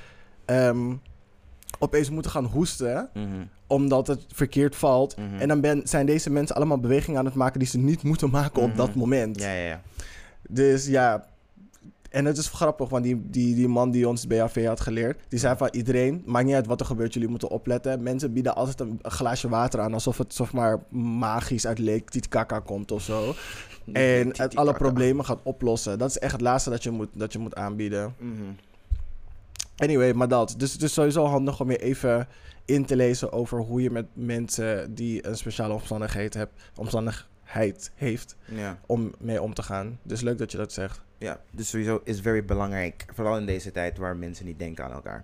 ehm, opeens moeten gaan hoesten Mhm. omdat het verkeerd valt. Mhm. En dan ben, zijn deze mensen allemaal bewegingen aan het maken die ze niet moeten maken op Mhm. dat moment. Ja, ja, ja. Dus ja. En het is grappig, want die, die, die man die ons BHV had geleerd, die zei van iedereen, maakt niet uit wat er gebeurt, jullie moeten opletten. Mensen bieden altijd een, glaasje water aan, alsof het zeg maar magisch uit Lake Titicaca komt of zo. En het alle problemen gaat oplossen. Dat is echt het laatste dat je moet, dat je moet aanbieden. Mhm. Anyway, maar dat. Dus het is sowieso handig om je even in te lezen over hoe je met mensen die een speciale omstandigheid, hebt, omstandigheid heeft, Ja. om mee om te gaan. Dus leuk dat je dat zegt. ja, dus sowieso is very belangrijk. Vooral in deze tijd waar mensen niet denken aan elkaar.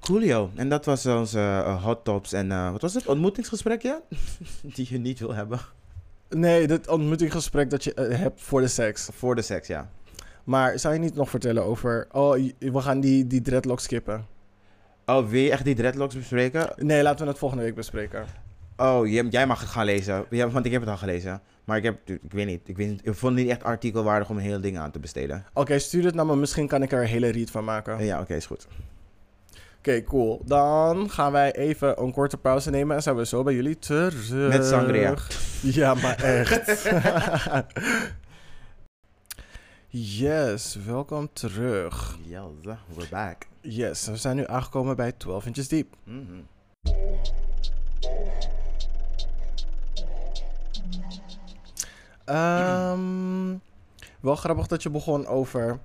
Coolio. En dat was onze eh, hot tops en eh, wat was het? Ontmoetingsgesprek, ja? <laughs> Die je niet wil hebben. Nee, dit ontmoetingsgesprek dat je eh, hebt voor de seks. Voor de seks, ja. Maar zou je niet nog vertellen over... Oh, we gaan die, die dreadlock skippen. Oh, wil je echt die dreadlocks bespreken? Nee, laten we het volgende week bespreken. Oh, jij, mag het gaan lezen. Ja, want ik heb het al gelezen. Maar ik heb, ik weet niet, ik, weet niet, ik vond het niet echt artikelwaardig om een heel ding aan te besteden. Oké, stuur het naar me. Misschien kan ik er een hele read van maken. Ja, oké, is goed. Oké, cool. Dan gaan wij even een korte pauze nemen en zijn we zo bij jullie terug. Met sangria. Ja, maar echt. <laughs> <laughs> yes, welkom terug. Yes, we're back. Yes, we zijn nu aangekomen bij 12 Inches Deep. Mhm. Ehm, wel grappig dat je begon over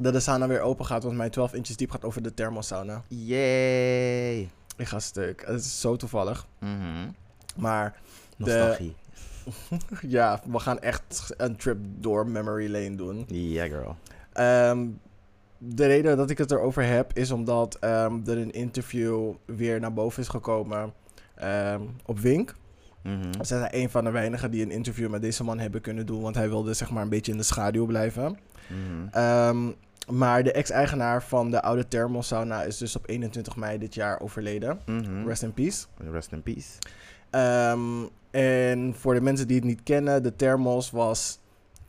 dat de sauna weer open gaat, want mijn 12 inches diep gaat over de thermosauna. Yay. Ik ga stuk. Het is zo toevallig. Mhm. Maar Nostalgie. <laughs> ja, we gaan echt een trip door memory lane doen. Yeah, girl. Ehm, de reden dat ik het erover heb is omdat ehm, er een interview weer naar boven is gekomen ehm, op Wink. Mhm. Ze zijn een van de weinigen die een interview met deze man hebben kunnen doen, want hij wilde zeg maar een beetje in de schaduw blijven. Mhm. Maar de ex-eigenaar van de oude thermosauna is dus op 21 mei dit jaar overleden. Mhm. Rest in peace. Rest in peace. Ehm, en voor de mensen die het niet kennen, de Thermos was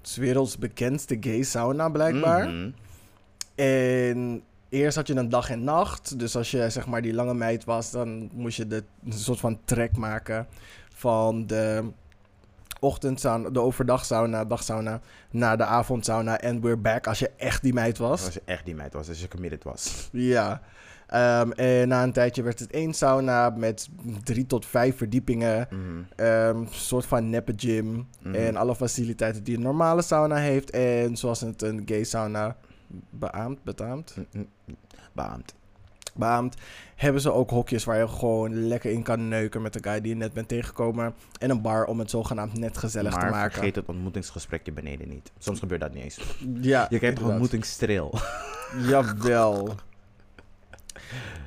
's werelds bekendste gay sauna blijkbaar. Mhm. En eerst had je een dag en nacht. Dus als je zeg maar die lange meid was, dan moest je de, een soort van trek maken van de ochtendsauna, de overdagsauna, dagsauna, naar de avondsauna en we're back als je echt die meid was. Als je echt die meid was, als je committed was. Ja. Ehm, en na een tijdje werd het één sauna met drie tot vijf verdiepingen. Een soort van neppe gym. Mhm. En alle faciliteiten die een normale sauna heeft. En zoals het een gay sauna beaamt, betaamt. Beaamd. beaamt, hebben ze ook hokjes waar je gewoon lekker in kan neuken met de guy die je net bent tegengekomen. En een bar om het zogenaamd net gezellig maar te maken. vergeet het ontmoetingsgesprekje beneden niet. Soms gebeurt dat niet eens. Ja, Je krijgt een ontmoetingsstreel. Jawel. <laughs>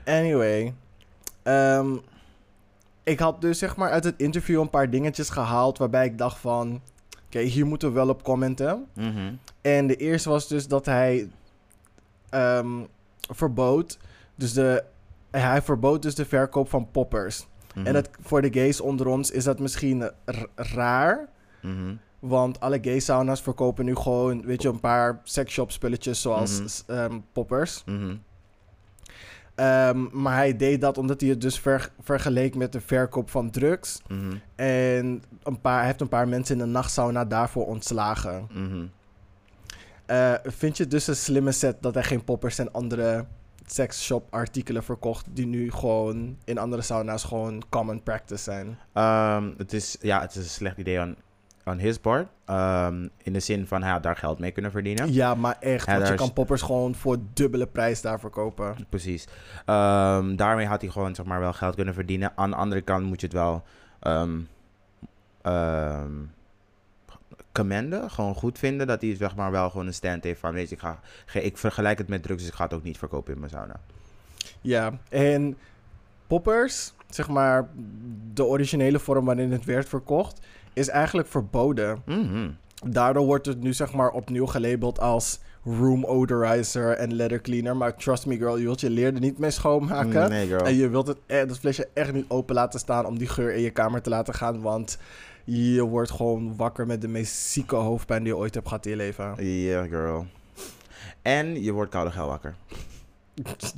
Anyway. ehm, ik had dus zeg maar uit het interview een paar dingetjes gehaald waarbij ik dacht van... Oké, hier moeten we wel op commenten. Mhm. En de eerste was dus dat hij ehm, verbood... Dus de, hij verbood dus de verkoop van poppers. Mhm. En dat, voor de gays onder ons is dat misschien raar... Mhm. Want alle gay sauna's verkopen nu gewoon, weet je, een paar sexshop spulletjes zoals ehm, poppers. Ehm, maar hij deed dat omdat hij het dus ver- vergeleek met de verkoop van drugs. Mhm. En een paar, hij heeft een paar mensen in de nachtsauna daarvoor ontslagen. Mhm. Eh, vind je het dus een slimme set dat hij geen poppers en andere sexshop artikelen verkocht... die nu gewoon in andere sauna's gewoon common practice zijn? Ehm, het, is, ja, het is een slecht idee aan, aan his part. Ehm, in de zin van hij had daar geld mee kunnen verdienen. Ja, maar echt. Ja, want je kan poppers gewoon voor dubbele prijs daar verkopen. Precies. Ehm, daarmee had hij gewoon zeg maar, wel geld kunnen verdienen. Aan de andere kant moet je het wel ehm, commenden. Gewoon goed vinden dat hij zeg maar, wel gewoon een stand heeft van... Weet je, ik, ga, ik vergelijk het met drugs, dus ik ga het ook niet verkopen in mijn sauna. Ja, en poppers, zeg maar de originele vorm waarin het werd verkocht, is eigenlijk verboden. Mhm. Daardoor wordt het nu zeg maar opnieuw gelabeld als room odorizer en leather cleaner. Maar trust me girl, je wilt je leer er niet mee schoonmaken. Nee, girl. En je wilt het, e- dat flesje echt niet open laten staan om die geur in je kamer te laten gaan. Want je wordt gewoon wakker met de meest zieke hoofdpijn die je ooit hebt gehad in je leven. Yeah, girl. En je wordt koude geil wakker.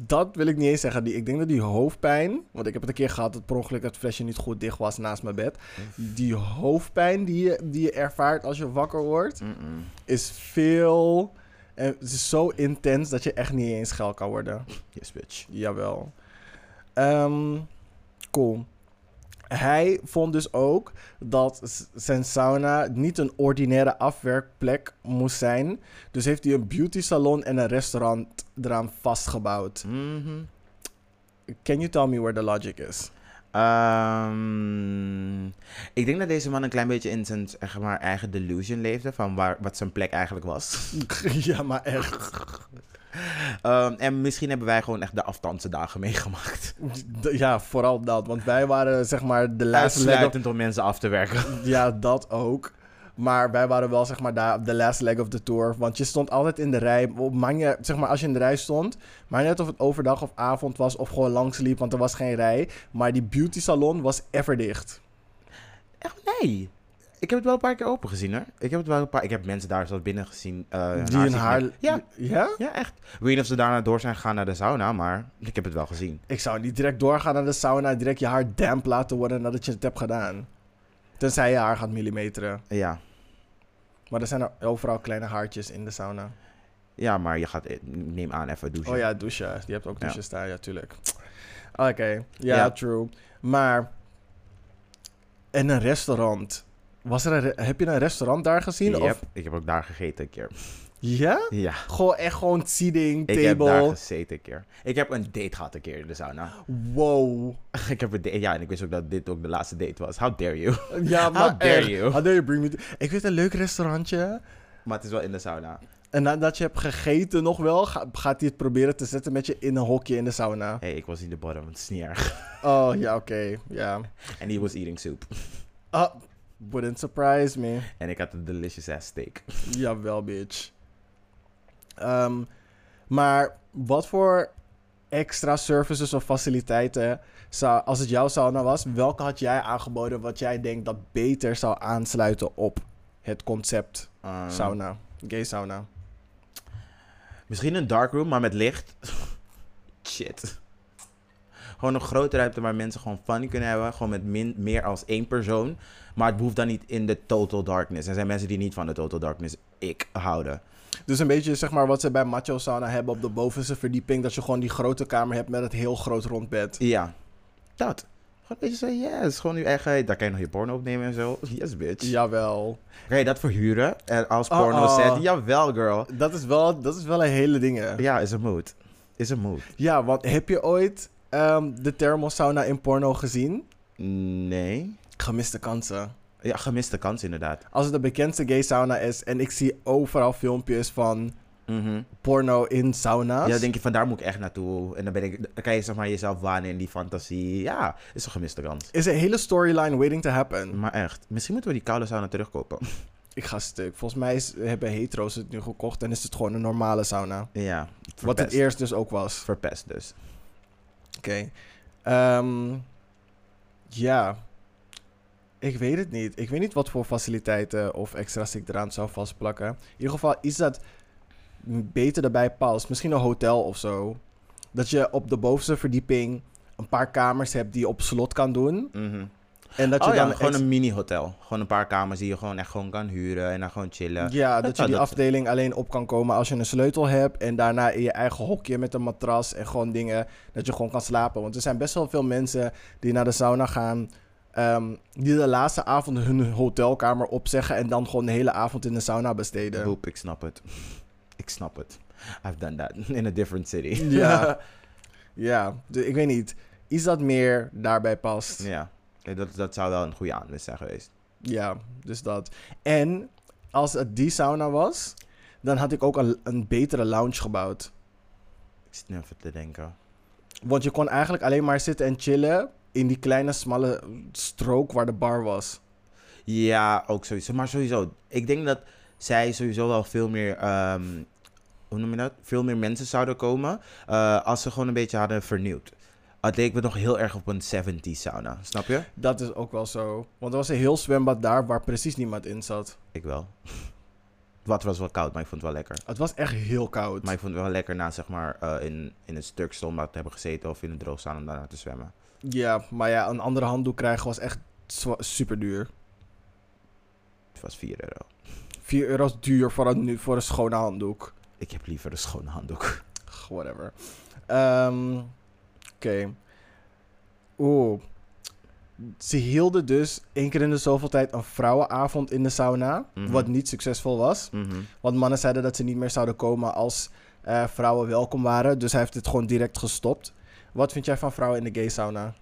Dat wil ik niet eens zeggen. Die, ik denk dat die hoofdpijn, want ik heb het een keer gehad dat per ongeluk het flesje niet goed dicht was naast mijn bed. Die hoofdpijn die je, die je ervaart als je wakker wordt, Mm-mm. is veel. En het is zo intens dat je echt niet eens geil kan worden. Yes, bitch. Jawel. Ehm, cool. Hij vond dus ook dat zijn sauna niet een ordinaire afwerkplek moest zijn. Dus heeft hij een beauty salon en een restaurant eraan vastgebouwd. Mhm. Can you tell me where the logic is? Ehm, ik denk dat deze man een klein beetje in zijn zeg maar, eigen delusion leefde van waar, wat zijn plek eigenlijk was. <laughs> ja, maar echt. <laughs> Ehm, en misschien hebben wij gewoon echt de afstandse dagen meegemaakt. <laughs> Ja, vooral dat. Want wij waren zeg maar de laatste leg of- om mensen af te werken. <laughs> Ja, dat ook. Maar wij waren wel zeg maar daar de last leg of the tour. Want je stond altijd in de rij. Manje, zeg maar als je in de rij stond. Maar net of het overdag of avond was of gewoon langs liep. Want er was geen rij. Maar die beauty salon was ever dicht. Echt? Nee. Ik heb het wel een paar keer open gezien, hoor. Ik heb het wel een paar... Ik heb mensen daar zelfs binnen gezien. eh, die hun haar... Ja, Ja? ja, echt. Ik weet niet of ze daarna door zijn gegaan naar de sauna, maar ik heb het wel gezien. Ik zou niet direct doorgaan naar de sauna. Direct je haar damp laten worden nadat je het hebt gedaan. Tenzij je haar gaat millimeteren. Ja. Maar er zijn er overal kleine haartjes in de sauna. Ja, maar je gaat, eh, neem aan, even douchen. Oh ja, douchen. Je hebt ook Ja. douches staan, ja, tuurlijk. Oké, ja, Ja. true. Maar, en een restaurant. Was er een heb je een restaurant daar gezien? Yep, Of, Ik heb ook daar gegeten een keer. ja? Ja. Gewoon echt gewoon seating, Ik heb daar table. gezeten een keer. Ik heb een date gehad een keer in de sauna. Wow. <laughs> ik heb een date, ja, en ik wist ook dat dit ook de laatste date was. How dare you? <laughs> Ja, maar dare echt. you? How dare you bring me to- Ik weet een leuk restaurantje. maar het is wel in de sauna. En nadat je hebt gegeten nog wel, ga- gaat hij het proberen te zetten met je in een hokje in de sauna. Hé, hey, ik was in de bottom, het is niet erg. Oh, ja, oké. Ja. <laughs> En he was eating soup. Oh, wouldn't surprise me. En ik had een delicious ass steak. Jawel, bitch. Ehm, maar wat voor extra services of faciliteiten, zou, als het jouw sauna was, welke had jij aangeboden wat jij denkt dat beter zou aansluiten op het concept Um, sauna, gay sauna? Misschien een darkroom, maar met licht. <laughs> Shit. Gewoon een grote ruimte waar mensen gewoon fun kunnen hebben. Gewoon met min, meer als één persoon. Maar het behoeft dan niet in de total darkness. Er zijn mensen die niet van de total darkness ik houden. Dus een beetje zeg maar wat ze bij macho sauna hebben op de bovenste verdieping, dat je gewoon die grote kamer hebt met het heel groot rond bed. Ja, dat. Gewoon een beetje zo, yes. Gewoon je eigen... Daar kan je nog je porno opnemen en zo. Yes, bitch. Jawel. Kan je dat verhuren? En als Oh, porno oh. set? Jawel, girl. Dat is wel, dat is wel een hele ding. hè. Ja, is een mood. Is een mood. Ja, want heb je ooit ehm, de thermal sauna in porno gezien? Nee. Gemiste kansen. Ja, gemiste kans inderdaad. Als het de bekendste gay sauna is en ik zie overal filmpjes van Mhm. porno in sauna's. Ja, dan denk je van daar moet ik echt naartoe. En dan, ben ik, dan kan je zeg maar jezelf wanen in die fantasie. Ja, is een gemiste kans. Is een hele storyline waiting to happen. Maar echt, misschien moeten we die koude sauna terugkopen. <laughs> Ik ga stuk. Volgens mij is, hebben hetero's het nu gekocht en is het gewoon een normale sauna. ja, Wat het eerst dus ook was. Verpest dus. Oké. Ehm, ja. Ik weet het niet. Ik weet niet wat voor faciliteiten of extra's ik eraan zou vastplakken. In ieder geval iets dat beter erbij past. Misschien een hotel of zo. Dat je op de bovenste verdieping een paar kamers hebt die je op slot kan doen. Mhm. En dat je oh ja, dan gewoon een mini-hotel. Gewoon een paar kamers die je gewoon echt gewoon kan huren en dan gewoon chillen. Ja, dat, Dat je die dat- afdeling alleen op kan komen als je een sleutel hebt. En daarna in je eigen hokje met een matras en gewoon dingen. Dat je gewoon kan slapen. Want er zijn best wel veel mensen die naar de sauna gaan. ehm, die de laatste avond hun hotelkamer opzeggen. En dan gewoon de hele avond in de sauna besteden. Boep, ik snap het. Ik snap het. I've done that <laughs> in a different city. Ja. <laughs> Ja, ik weet niet. Iets dat meer daarbij past. ja. Ja, Dat, dat zou wel een goede aanwinst zijn geweest. Ja, dus dat. En als het die sauna was, dan had ik ook een, een betere lounge gebouwd. Ik zit nu even te denken. Want je kon eigenlijk alleen maar zitten en chillen in die kleine, smalle strook waar de bar was. Ja, ook sowieso. Maar sowieso, ik denk dat zij sowieso wel veel meer, ehm, hoe noem je dat? Veel meer mensen zouden komen eh, als ze gewoon een beetje hadden vernieuwd. Het leek me nog heel erg op een 70s sauna, snap je? Dat is ook wel zo. Want er was een heel zwembad daar waar precies niemand in zat. Ik wel. <laughs> Het water was wel koud, maar ik vond het wel lekker. Het was echt heel koud. Maar ik vond het wel lekker na zeg maar eh, in, in een stuk zwembad te hebben gezeten of in een droog staan om daarna te zwemmen. Ja, maar ja, een andere handdoek krijgen was echt super duur. Het was 4 euro. 4 euro is duur voor een, nu- voor een schone handdoek. Ik heb liever een schone handdoek. Whatever. Ehm, Oké. Oeh. Ze hielden dus één keer in de zoveel tijd een vrouwenavond in de sauna. Mhm. Wat niet succesvol was. Mhm. Want mannen zeiden dat ze niet meer zouden komen als eh, vrouwen welkom waren. Dus hij heeft het gewoon direct gestopt. Wat vind jij van vrouwen in de gay sauna?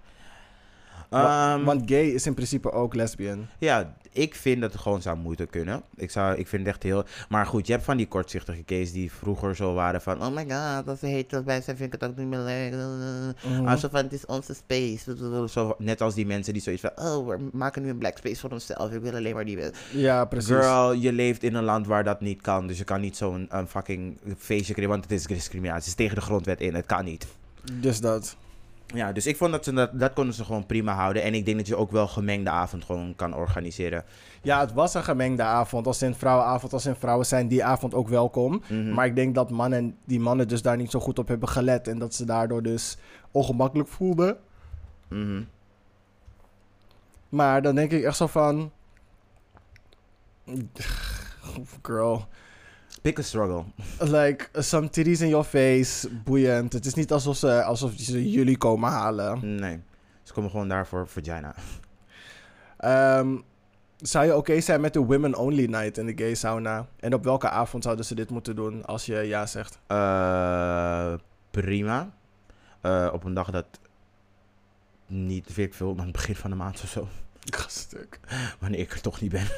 Ehm, Want gay is in principe ook lesbian. Ja, ik vind dat het gewoon zou moeten kunnen. Ik, zou, ik vind het echt heel... Maar goed, je hebt van die kortzichtige gays die vroeger zo waren van... Oh my god, als ze heet bij zijn, vind ik het ook niet meer leuk. Mhm. Alsof van, het is onze space. Zo, net als die mensen die zoiets van... Oh, we maken nu een black space voor onszelf. Ik wil alleen maar die... Ja, precies. Girl, je leeft in een land waar dat niet kan. Dus je kan niet zo'n een fucking feestje creëren. Want het is discriminatie. Het is tegen de grondwet in. Het kan niet. Dus dat. Ja, dus ik vond dat ze dat, dat konden ze gewoon prima houden. En ik denk dat je ook wel gemengde avond gewoon kan organiseren. Ja, het was een gemengde avond. Als in vrouwenavond, als in vrouwen zijn die avond ook welkom. Mhm. Maar ik denk dat mannen, die mannen dus daar niet zo goed op hebben gelet. En dat ze daardoor dus ongemakkelijk voelden. Mhm. Maar dan denk ik echt zo van... Girl. Pick a struggle. <laughs> Like, some titties in your face. Boeiend. Het is niet alsof ze, alsof ze jullie komen halen. Nee. Ze komen gewoon daar voor vagina. Ehm, zou je oké zijn met de women only night in de gay sauna? En op welke avond zouden ze dit moeten doen als je ja zegt? Eh, prima. Eh, op een dag dat niet weet ik veel, maar het begin van de maand of zo. Gaststuk. <laughs> Wanneer ik er toch niet ben. <laughs>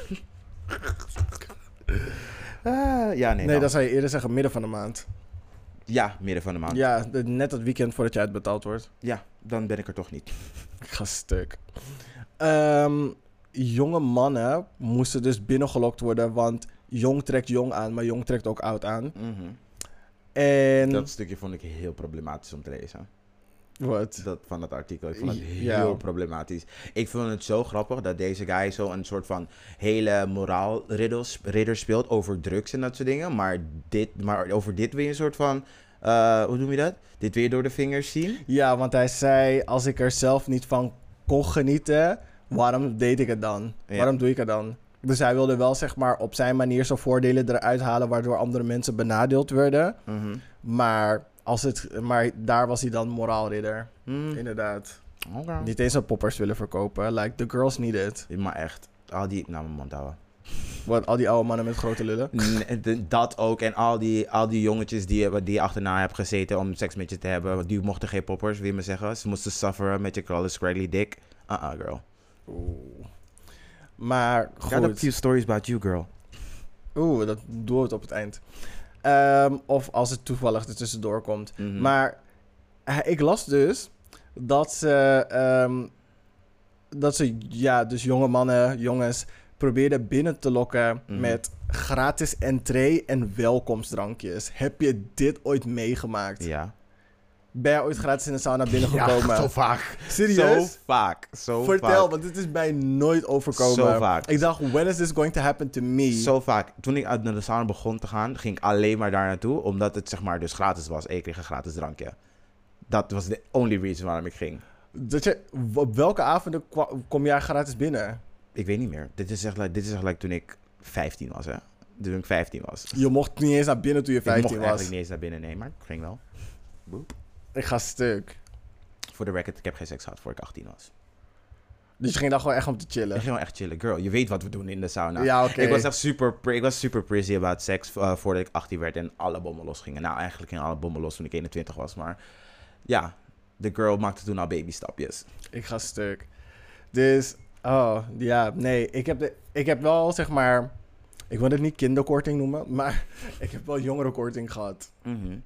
Ah, ja, nee. Nee, dan zou je eerder zeggen midden van de maand. Ja, midden van de maand. Ja. Ja, net het weekend voordat je uitbetaald wordt. dan ben ik er toch niet. <laughs> Gaststuk. Ehm, jonge mannen moesten dus binnengelokt worden, want jong trekt jong aan, maar jong trekt ook oud aan. Mhm. En... Dat stukje vond ik heel problematisch om te lezen. Wat? Dat, van dat artikel. Ik vond het heel Ja. problematisch. Ik vond het zo grappig dat deze guy zo een soort van hele moraalridder speelt over drugs en dat soort dingen. Maar, dit, maar over dit weer een soort van, eh, hoe noem je dat? Dit weer door de vingers zien. Ja, want hij zei, als ik er zelf niet van kon genieten, waarom deed ik het dan? Ja. Waarom doe ik het dan? Dus hij wilde wel, zeg maar, op zijn manier zijn voordelen eruit halen, waardoor andere mensen benadeeld werden. Mhm. Maar, als het, maar daar was hij dan moraalridder. Mm, Inderdaad. oké. Niet eens een poppers willen verkopen. Like, the girls need it. Maar echt, al die, nou mijn mond houden. Wat, al die oude mannen met grote lullen. <laughs> Nee, de- Dat ook. En al die, al die jongetjes die, je- die achterna hebt gezeten om seks met je te hebben, die mochten geen poppers, wil je me zeggen. Ze moesten sufferen met je crawly scraggly dick. Uh-uh, girl. Oeh. Maar Got a goed. few stories about you, girl. Oeh, dat doe het op het eind. Ehm, of als het toevallig er tussendoor komt. Mhm. Maar eh, ik las dus dat ze, ehm, dat ze, ja, dus jonge mannen, jongens, probeerden binnen te lokken Mhm. met gratis entree en welkomstdrankjes. Heb je dit ooit meegemaakt? Ja. Ben jij ooit gratis in de sauna binnengekomen? <laughs> zo vaak. Serieus? Zo vaak. Zo Vertel, vaak. want dit is mij nooit overkomen. Zo vaak. Ik dacht, when is this going to happen to me? Zo vaak. Toen ik uit naar de sauna begon te gaan, ging ik alleen maar daar naartoe. Omdat het zeg maar dus gratis was. En ik kreeg een gratis drankje. Dat was de only reason waarom ik ging. Dat je, op welke avonden kom jij gratis binnen? Ik weet niet meer. Dit is echt, like, dit is echt like toen ik 15 was, hè. Toen ik 15 was. Je mocht niet eens naar binnen toen je ik mocht 15 was. eigenlijk niet eens naar binnen, nee. Maar ik ging wel. Boep. Ik ga stuk. Voor de record, ik heb geen seks gehad voor ik 18 was. Dus je ging daar gewoon echt om te Ik chillen. ging wel echt chillen. Girl, je weet wat we doen in de sauna. ja, oké. Ik was echt super, ik was super prissy about seks eh, voordat ik 18 werd en alle bommen losgingen. Nou, eigenlijk gingen alle bommen los toen ik 21 was, maar ja, de girl maakte toen al babystapjes. Ik ga stuk. Dus, oh, ja, nee. Ik heb, de, ik heb wel, zeg maar... Ik wil het niet kinderkorting noemen, maar <laughs> ik heb wel jongerenkorting gehad. Mhm.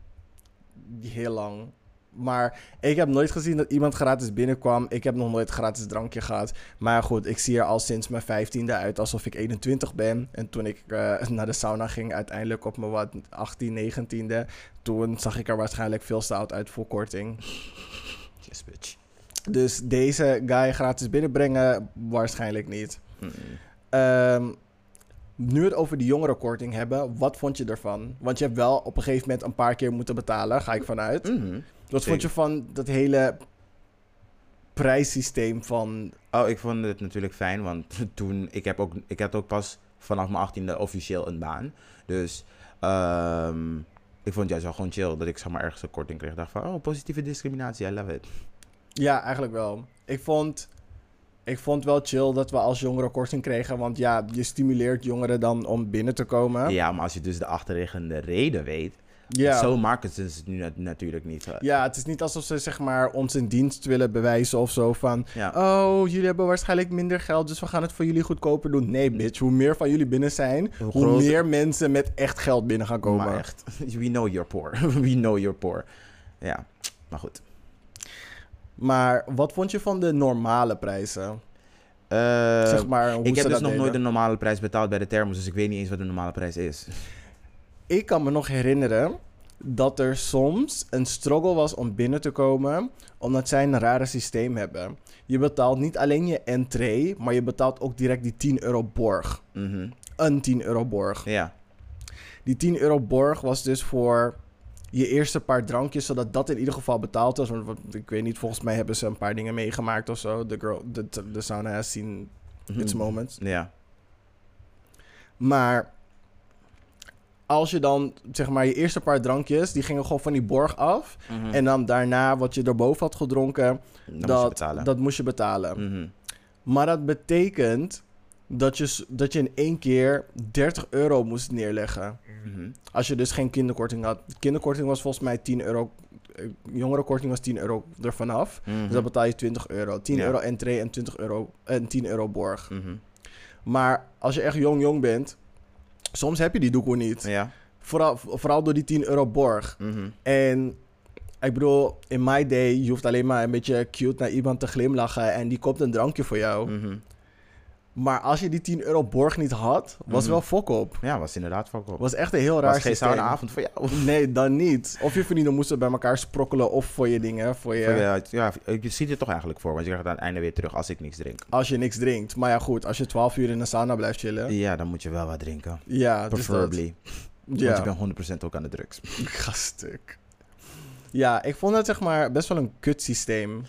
Heel lang. Maar ik heb nooit gezien dat iemand gratis binnenkwam. Ik heb nog nooit gratis drankje gehad. Maar goed, ik zie er al sinds mijn vijftiende uit alsof ik 21 ben. En toen ik eh, naar de sauna ging, uiteindelijk op mijn wat 18, 19e. Toen zag ik er waarschijnlijk veel oud uit voor korting. Yes, bitch. Dus deze guy gratis binnenbrengen, waarschijnlijk niet. Mhm. Ehm, nu we het over die jongerenkorting hebben, wat vond je ervan? Want je hebt wel op een gegeven moment een paar keer moeten betalen, ga ik vanuit. Mhm. Wat vond je van dat hele prijssysteem van... Oh, ik vond het natuurlijk fijn, want <laughs> toen, ik heb ook, ik had ook pas vanaf mijn 18e officieel een baan. Dus ehm, ik vond het juist wel gewoon chill dat ik zeg maar ergens een korting kreeg. Ik dacht van, oh, positieve discriminatie, I love it. Ja, eigenlijk wel. Ik vond, ik vond wel chill dat we als jongeren korting kregen. Want ja, je stimuleert jongeren dan om binnen te komen. Ja, maar als je dus de achterliggende reden weet, Ja. Zo marketen ze het nu nat- natuurlijk niet. Ja, het is niet alsof ze zeg maar ons in dienst willen bewijzen of zo van... Ja. Oh, jullie hebben waarschijnlijk minder geld, dus we gaan het voor jullie goedkoper doen. Nee, bitch. Hoe meer van jullie binnen zijn, Hoe meer mensen met echt geld binnen gaan komen. Maar echt, <laughs> we know you're poor. <laughs> we know you're poor. Ja, maar goed. Maar wat vond je van de normale prijzen? Eh, zeg maar, ik heb dus nog deden. nooit de normale prijs betaald bij de thermos, dus ik weet niet eens wat de normale prijs is. Ik kan me nog herinneren dat er soms een struggle was om binnen te komen, omdat zij een rare systeem hebben. Je betaalt niet alleen je entree, maar je betaalt ook direct die 10 euro borg. Mhm. Een 10 euro borg. Ja. Die 10 euro borg was dus voor je eerste paar drankjes, zodat dat in ieder geval betaald was. Want ik weet niet, volgens mij hebben ze een paar dingen meegemaakt of zo. De, girl, de, de sauna has seen its Mhm. moments. Ja. Maar als je dan, zeg maar, je eerste paar drankjes, die gingen gewoon van die borg af. Mhm. En dan daarna, wat je erboven had gedronken, je dat, betalen. dat moest je betalen. Mhm. Maar dat betekent dat je, dat je in één keer 30 euro moest neerleggen. Mhm. Als je dus geen kinderkorting had. Kinderkorting was volgens mij 10 euro. eh, Jongerenkorting was 10 euro ervan af. Dus dan betaal je 20 euro. 10 Ja. euro entree en 20 euro en 10 euro borg. Maar als je echt jong jong bent, soms heb je die doekoe niet. Ja. Vooral, vooral door die 10 euro borg. Mhm. En ik bedoel, in my day, je hoeft alleen maar een beetje cute naar iemand te glimlachen en die koopt een drankje voor jou. Mhm. Maar als je die 10 euro borg niet had, was Mhm. wel fok op. Ja, was inderdaad fuck op. Was echt een heel raar Was geen saunaavond voor jou. Nee, dan niet. Of je vrienden moesten bij elkaar sprokkelen of voor je dingen, voor je, Voor je- ja, je ziet het toch eigenlijk voor, want je krijgt aan het einde weer terug als ik niks drink. als je niks drinkt. Maar ja, goed, als je 12 uur in een sauna blijft chillen. Ja, dan moet je wel wat drinken. Ja, dus. Preferably. Want Ja, je bent 100% ook aan de drugs. <laughs> gaststuk. Ja, ik vond het zeg maar best wel een kut systeem.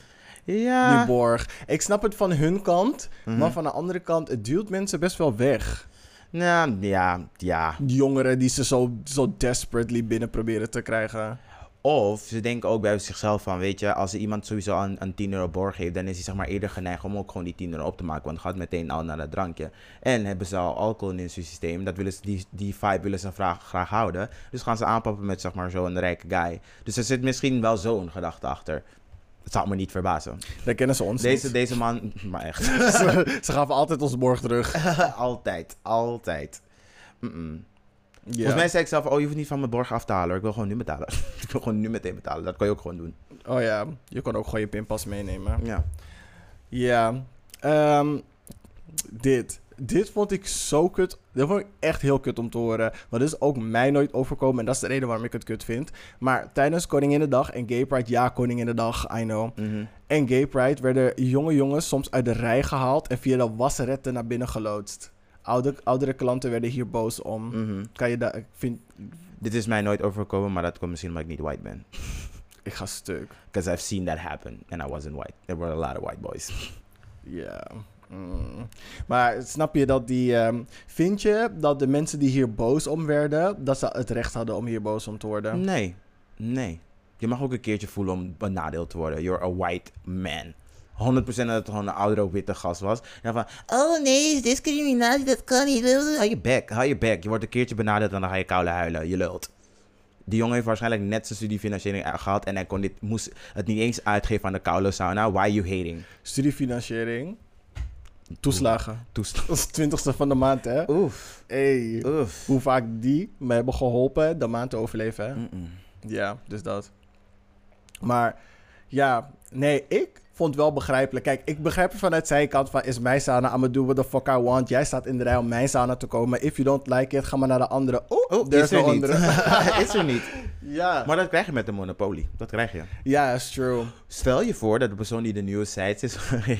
Ja. Die borg. Ik snap het van hun kant, Mhm. maar van de andere kant, het duwt mensen best wel weg. Nou, ja, ja. Jongeren die ze zo, zo desperately binnen proberen te krijgen. Of ze denken ook bij zichzelf van, weet je, als er iemand sowieso een, een 10 euro borg heeft, dan is hij zeg maar eerder geneigd om ook gewoon die 10 euro op te maken. Want het gaat meteen al naar het drankje. En hebben ze al alcohol in hun systeem, dat willen ze, die, die vibe willen ze graag, graag houden. Dus gaan ze aanpappen met zeg maar zo'n rijke guy. Dus er zit misschien wel zo'n gedachte achter. Het zou me niet verbazen. Daar kennen ze ons Deze, niet. deze man, <laughs> maar echt. <laughs> ze, ze gaven altijd ons borg terug. <laughs> altijd, altijd. Ja. Volgens mij zei ik zelf, oh je hoeft niet van mijn borg af te halen. Ik wil gewoon nu betalen. ik wil gewoon nu meteen betalen. Dat kan je ook gewoon doen. Oh ja, je kon ook gewoon je pinpas meenemen. Ja. Ja. Ehm, dit. Dit vond ik zo kut. Dit vond ik echt heel kut om te horen. Want dit is ook mij nooit overkomen. En dat is de reden waarom ik het kut vind. Maar tijdens Koninginnedag en Gay Pride... Ja, Koninginnedag, I know. Mhm. En Gay Pride werden jonge jongens soms uit de rij gehaald... en via de wasseretten naar binnen geloodst. Oude, oudere klanten werden hier boos om. Mhm. Kan je daar... Ik vind... Dit is mij nooit overkomen, maar dat komt misschien omdat ik niet white ben. Ik ga stuk. Because I've seen that happen and I wasn't white. There were a lot of white boys. <laughs> Ja. Mm. Maar snap je dat die... ehm, vind je dat de mensen die hier boos om werden... dat ze het recht hadden om hier boos om te worden? Nee, nee. Je mag ook een keertje voelen om benadeeld te worden. You're a white man. 100% dat het gewoon een oudere witte gast was. En dan van, oh nee, discriminatie, dat kan niet. Hou je bek, hou je bek. Je wordt een keertje benadeeld en dan ga je koude huilen. Je lult. Die jongen heeft waarschijnlijk net zijn studiefinanciering gehad en hij kon dit, moest het niet eens uitgeven aan de koude sauna. Why you hating? Studiefinanciering. Toeslagen. Toestand. Dat is twintigste van de maand, hè? Oef, Hey. oef. Hoe vaak die me hebben geholpen de maand te overleven, hè? Ja, dus dat. Maar ja, nee, ik vond het wel begrijpelijk. Kijk, ik begrijp het vanuit zijkant van... is mijn sauna, I'm do what the fuck I want. Jij staat in de rij om mijn sauna te komen. If you don't like it, ga maar naar de andere. Oh, Oh, <laughs> is er niet. is er niet. ja, Maar dat krijg je met de monopolie. Dat krijg je. ja, is true. Stel je voor dat de persoon die de nieuwe sites is, <laughs>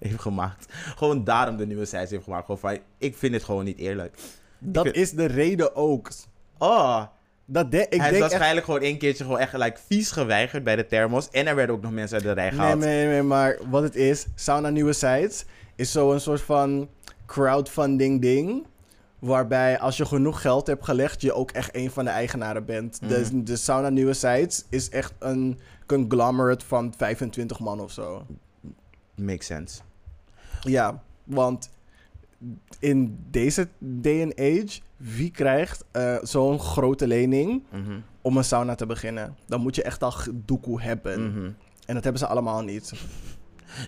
heeft gemaakt, gewoon daarom de nieuwe sites heeft gemaakt. Gewoon van, ik vind het gewoon niet eerlijk. Dat vind- is de reden ook. Oh, Dat de, ik hij is denk waarschijnlijk gewoon één keertje gewoon echt gelijk vies geweigerd bij de thermos. En er werden ook nog mensen uit de rij Nee, gehaald. nee, nee, maar wat het is, Sauna Nieuwe Sites is zo'n soort van crowdfunding ding. Waarbij als je genoeg geld hebt gelegd, je ook echt een van de eigenaren bent. Mhm. De, de Sauna Nieuwe Sites is echt een conglomerate van 25 man of zo. Makes sense. Ja, want in deze day and age, wie krijgt eh, zo'n grote lening Mhm. om een sauna te beginnen. Dan moet je echt al doekoe hebben. Mhm. En dat hebben ze allemaal niet.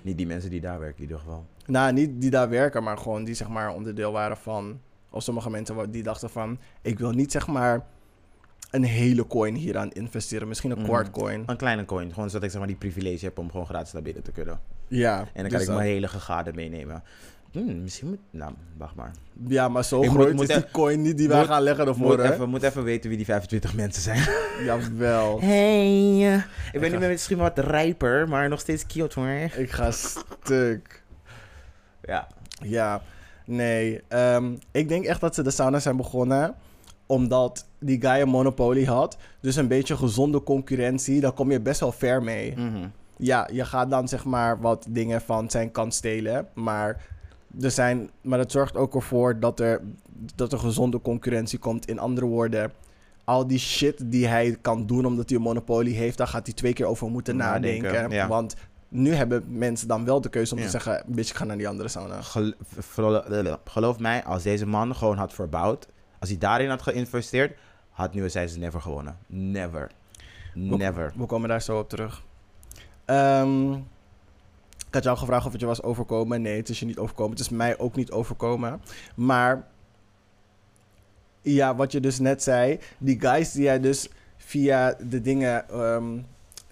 Niet die mensen die daar werken in ieder geval. Nou, niet die daar werken, maar gewoon die zeg maar onderdeel waren van... Of sommige mensen die dachten van... Ik wil niet zeg maar een hele coin hieraan investeren. Misschien een Mhm. kwart coin. Een kleine coin. Gewoon zodat ik zeg maar die privilege heb om gewoon gratis naar binnen te kunnen. Ja. En dan dus kan ik dat- mijn hele gegade meenemen. Hmm, misschien moet... Nou, wacht maar. Ja, maar zo Ik moet- groot moet is die e- coin niet die wij moet- gaan leggen Moet ervoor, hè? even, moet even weten wie die 25 mensen zijn. <laughs> Jawel. Hey, ik ben nu misschien wat rijper, maar nog steeds cute hoor. Ik ga stuk. Ja. Ja, nee. ehm, ik denk echt dat ze de sauna zijn begonnen omdat die guy een monopolie had. Dus een beetje gezonde concurrentie, daar kom je best wel ver mee. Mhm. Ja, je gaat dan zeg maar wat dingen van zijn kant stelen. Maar, er zijn, maar het zorgt ook ervoor dat er, dat er gezonde concurrentie komt. In andere woorden, al die shit die hij kan doen omdat hij een monopolie heeft, daar gaat hij twee keer over moeten Nadenken, nadenken. ja. Want nu hebben mensen dan wel de keuze om Ja. te zeggen, bitch, ik ga naar die andere sauna. Gel- Geloof mij, als deze man gewoon had verbouwd, als hij daarin had geïnvesteerd, had nu zij ze never gewonnen. Never. Never. We komen daar zo op terug. Ehm, ik had jou gevraagd of het je was overkomen. Nee, het is je niet overkomen. Het is mij ook niet overkomen. Maar ja, wat je dus net zei. Die guys die jij dus via de dingen... ehm,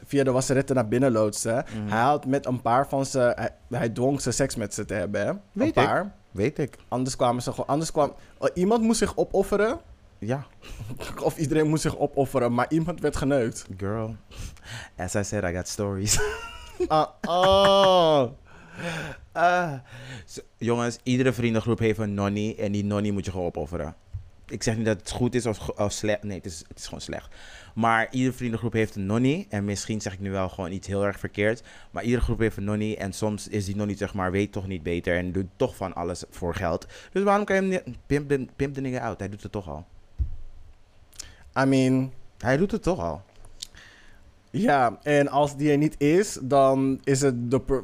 via de wasseretten naar binnen loodste. Mhm. Hij had met een paar van ze... Hij, hij dwong ze seks met ze te hebben. hè. Weet een ik. paar. Weet ik. Anders kwamen ze gewoon... Anders kwam... oh, iemand moest zich opofferen. Ja, <laughs> Of iedereen moest zich opofferen. Maar iemand werd geneukt. girl. As I said, I got stories. Ah, <laughs> oh. Jongens, iedere vriendengroep heeft een nonnie en die nonnie moet je gewoon opofferen. Ik zeg niet dat het goed is of, of slecht. Nee, het is, het is gewoon slecht. Maar iedere vriendengroep heeft een nonnie. En misschien zeg ik nu wel gewoon iets heel erg verkeerd. Maar iedere groep heeft een nonnie. En soms is die nonnie zeg maar, weet toch niet beter. En doet toch van alles voor geld. Dus waarom kan je hem niet... Pimp de, pimp de nigga out. Hij doet het toch al. I mean, Hij doet het toch al. Ja, en als die er niet is, dan is het de, <laughs>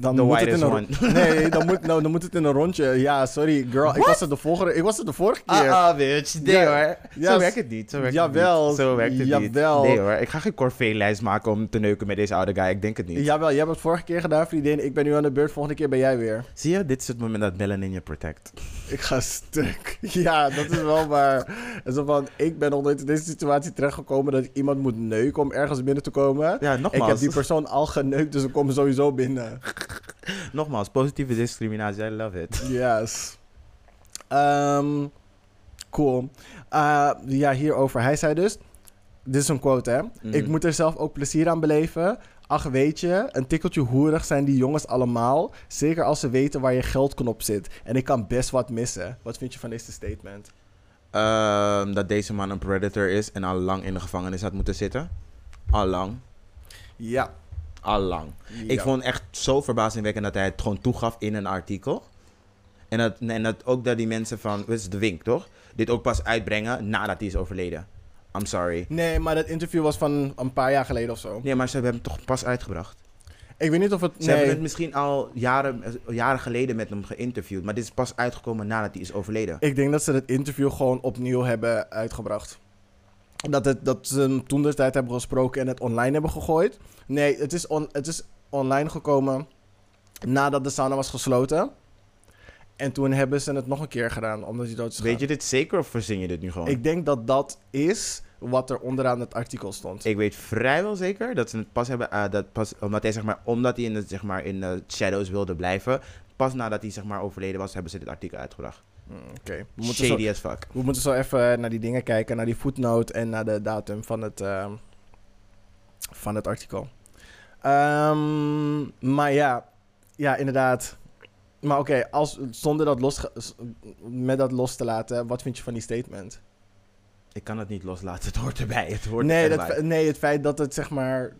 dan The moet het in een <laughs> Nee, dan moet, nou, dan moet het in een rondje. Ja, sorry, girl. Ik was, er de vorige, ik was er de vorige keer. Ah, ah, bitch. Nee Ja, hoor. ja, Zo werkt het niet. Zo werkt jawel, het niet. Zo werkt het jawel. niet. Nee hoor. Ik ga geen corvée-lijst maken om te neuken met deze oude guy. Ik denk het niet. Jawel, jij hebt het vorige keer gedaan, vriendin. Ik ben nu aan de beurt. Volgende keer ben jij weer. Zie je? Dit is het moment dat melanin je protect. Ik ga stuk. <laughs> Ja, dat is wel waar. En zo van, ik ben nog nooit in deze situatie terechtgekomen dat ik iemand moet neuken om ergens binnen te komen. Ja, ik nogmaals. heb die persoon al geneukt, dus ik kom sowieso binnen. <laughs> Nogmaals, positieve discriminatie. I love it. Yes. Ehm, cool. Uh, ja, hierover. Hij zei dus... Dit is een quote, hè. Mhm. Ik moet er zelf ook plezier aan beleven. Ach, weet je, een tikkeltje hoerig zijn die jongens allemaal. Zeker als ze weten waar je geldknop zit. En ik kan best wat missen. Wat vind je van deze statement? Ehm, dat deze man een predator is en al lang in de gevangenis had moeten zitten. Al lang. Ja. Al lang. Ik vond echt zo verbazingwekkend dat hij het gewoon toegaf in een artikel. En dat, en dat ook dat die mensen van, wat is de wink toch? Dit ook pas uitbrengen nadat hij is overleden. I'm sorry. Nee, maar dat interview was van een paar jaar geleden of zo. Nee, maar ze hebben hem toch pas uitgebracht. Ik weet niet of het... Ze hebben het misschien al jaren, jaren geleden met hem geïnterviewd. Maar dit is pas uitgekomen nadat hij is overleden. ik denk dat ze het interview gewoon opnieuw hebben uitgebracht. Dat, het, dat ze hem toen de tijd hebben gesproken en het online hebben gegooid. Nee, het is, on, het is online gekomen nadat de sauna was gesloten. En toen hebben ze het nog een keer gedaan, omdat hij dood is Weet je dit zeker of verzin je dit nu gewoon? Ik denk dat dat is wat er onderaan het artikel stond. Ik weet vrijwel zeker dat ze het pas hebben, eh, dat pas, omdat hij zeg maar, omdat hij in de, zeg maar, in de shadows wilde blijven, pas nadat hij zeg maar overleden was, hebben ze dit artikel uitgebracht. Oké, we, moeten zo- Shady as fuck. we moeten zo even naar die dingen kijken, naar die footnote en naar de datum van het, ehm, van het artikel. Ehm, maar ja, ja, inderdaad. Maar oké, als zonder dat los, met dat los te laten, wat vind je van die statement? Ik kan het niet loslaten, het hoort erbij. Het hoort Nee, erbij. nee, het feit dat het zeg maar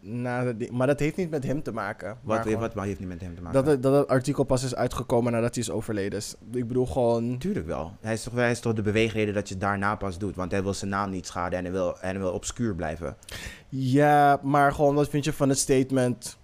na de ding- maar dat heeft niet met hem te maken. maar Wat, gewoon wat, wat heeft niet met hem te maken? dat, het, dat het artikel pas is uitgekomen nadat hij is overleden. Dus ik bedoel gewoon. Tuurlijk wel. Hij is, toch, hij is toch de beweegreden dat je het daarna pas doet. Want hij wil zijn naam niet schaden en hij wil, en hij wil obscuur blijven. Ja, maar gewoon wat vind je van het statement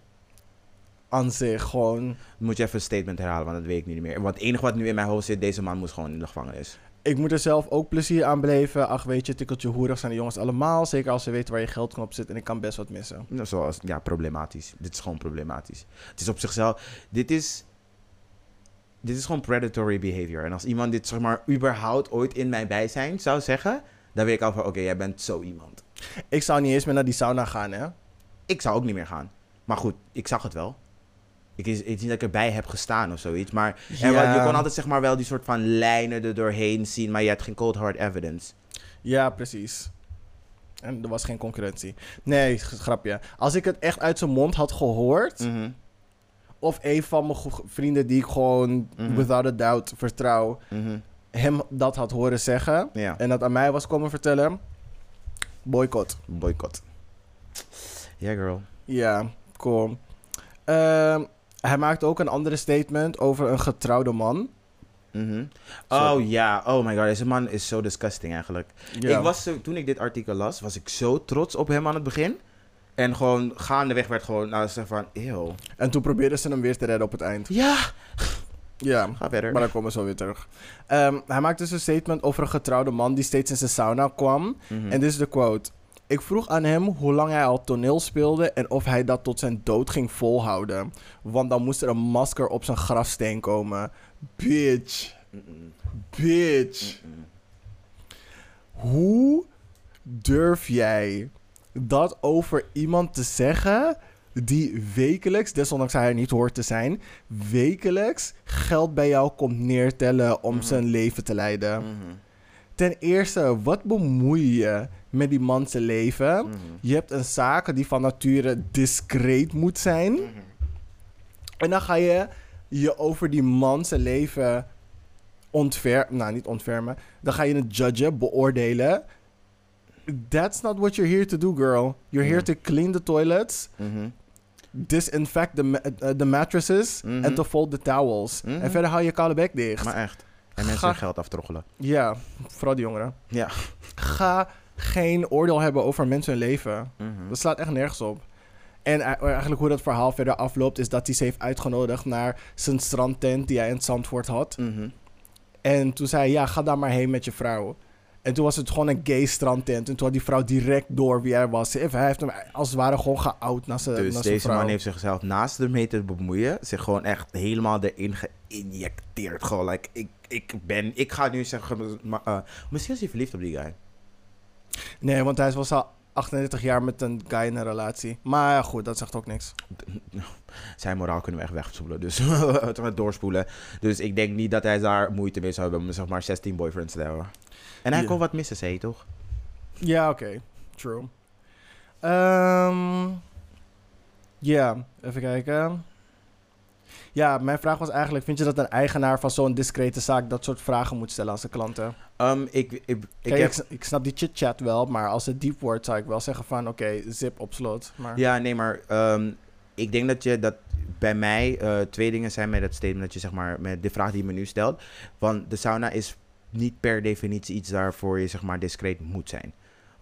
aan zich? Gewoon. Moet je even een statement herhalen, want dat weet ik niet meer. Want het enige wat nu in mijn hoofd zit, deze man moest gewoon in de gevangenis. Ik moet er zelf ook plezier aan beleven. Ach, weet je, tikkeltje hoerig zijn de jongens allemaal. Zeker als ze weten waar je geldknop zit. En ik kan best wat missen. Nou, zoals, ja, problematisch. Dit is gewoon problematisch. Het is op zichzelf... Dit is... Dit is gewoon predatory behavior. En als iemand dit, zeg maar, überhaupt ooit in mijn bijzijn zou zeggen... Dan weet ik al van, oké, jij bent zo iemand. Ik zou niet eens meer naar die sauna gaan, hè? Ik zou ook niet meer gaan. Maar goed, ik zag het wel. Ik is, het is niet dat ik erbij heb gestaan of zoiets. Maar Ja. je kon altijd zeg maar wel die soort van lijnen er doorheen zien. Maar je hebt geen cold hard evidence. Ja, precies. En er was geen concurrentie. Nee, grapje. Als ik het echt uit zijn mond had gehoord... Mhm. of een van mijn vrienden die ik gewoon Mhm. without a doubt vertrouw... Mhm. hem dat had horen zeggen... Ja, en dat aan mij was komen vertellen... boycott. boycott. Ja, girl. Ja, cool. Ehm, hij maakt ook een andere statement over een getrouwde man. Mhm. Oh ja, oh my god, deze man is zo disgusting eigenlijk. Ik was toen ik dit artikel las, was ik zo trots op hem aan het begin. En gewoon gaandeweg werd gewoon, nou, zeg van, eeuw. En toen probeerden ze hem weer te redden op het eind. Ja, Ja, ga verder. maar dan komen we zo weer terug. Ehm, hij maakt dus een statement over een getrouwde man die steeds in zijn sauna kwam. Mhm. En dit is de quote. Ik vroeg aan hem hoe lang hij al toneel speelde en of hij dat tot zijn dood ging volhouden. Want dan moest er een masker op zijn grafsteen komen. Bitch. Bitch. Hoe durf jij dat over iemand te zeggen die wekelijks, desondanks hij er niet hoort te zijn, wekelijks geld bij jou komt neertellen om Mhm. zijn leven te leiden? Mhm. Ten eerste, wat bemoei je met die man zijn leven? Mhm. Je hebt een zaak die van nature discreet moet zijn. Mhm. En dan ga je je over die man zijn leven ontfermen. Nou, niet ontfermen. Dan ga je het judgen, beoordelen. That's not what you're here to do, girl. You're here Ja. to clean the toilets, Mhm. disinfect the, ma- uh, the mattresses Mhm. en to fold the towels. Mhm. En verder hou je koude bek dicht. Maar echt. En mensen hun geld aftroggelen. Ja, vooral die jongeren. Ja. Ga geen oordeel hebben over mensen hun leven. Mhm. Dat slaat echt nergens op. En e- eigenlijk hoe dat verhaal verder afloopt... is dat hij ze heeft uitgenodigd naar zijn strandtent... die hij in Zandvoort had. Mhm. En toen zei hij, ja, ga daar maar heen met je vrouw. En toen was het gewoon een gay strandtent. En toen had die vrouw direct door wie hij was. Hij heeft hem als het ware gewoon geout naar zijn, Dus naar deze vrouw. man heeft zichzelf naast ermee te bemoeien, zich gewoon echt helemaal erin geïnjecteerd. Gewoon, like, ik, ik ben, ik ga nu zeggen, maar, eh, misschien is hij verliefd op die guy. Nee, want hij was al 38 jaar met een guy in een relatie. Maar goed, dat zegt ook niks. <laughs> Zijn moraal kunnen we echt wegspoelen, dus <laughs> doorspoelen. Dus ik denk niet dat hij daar moeite mee zou hebben om zeg maar 16 boyfriends te hebben. En hij kon wat missen, zei toch? Ja, oké. True. Ehm, Ja, even kijken. Ja, mijn vraag was eigenlijk... Vind je dat een eigenaar van zo'n discrete zaak... dat soort vragen moet stellen aan zijn klanten? Ehm, ik, ik, ik, Kijk, heb... ik, snap die chit-chat wel... maar als het diep wordt zou ik wel zeggen van... oké, zip op slot. Maar... Ja, nee, maar ehm, ik denk dat je dat bij mij eh, twee dingen zijn met het statement dat je zeg maar met de vraag die je me nu stelt. Want de sauna is niet per definitie iets waarvoor je zeg maar discreet moet zijn.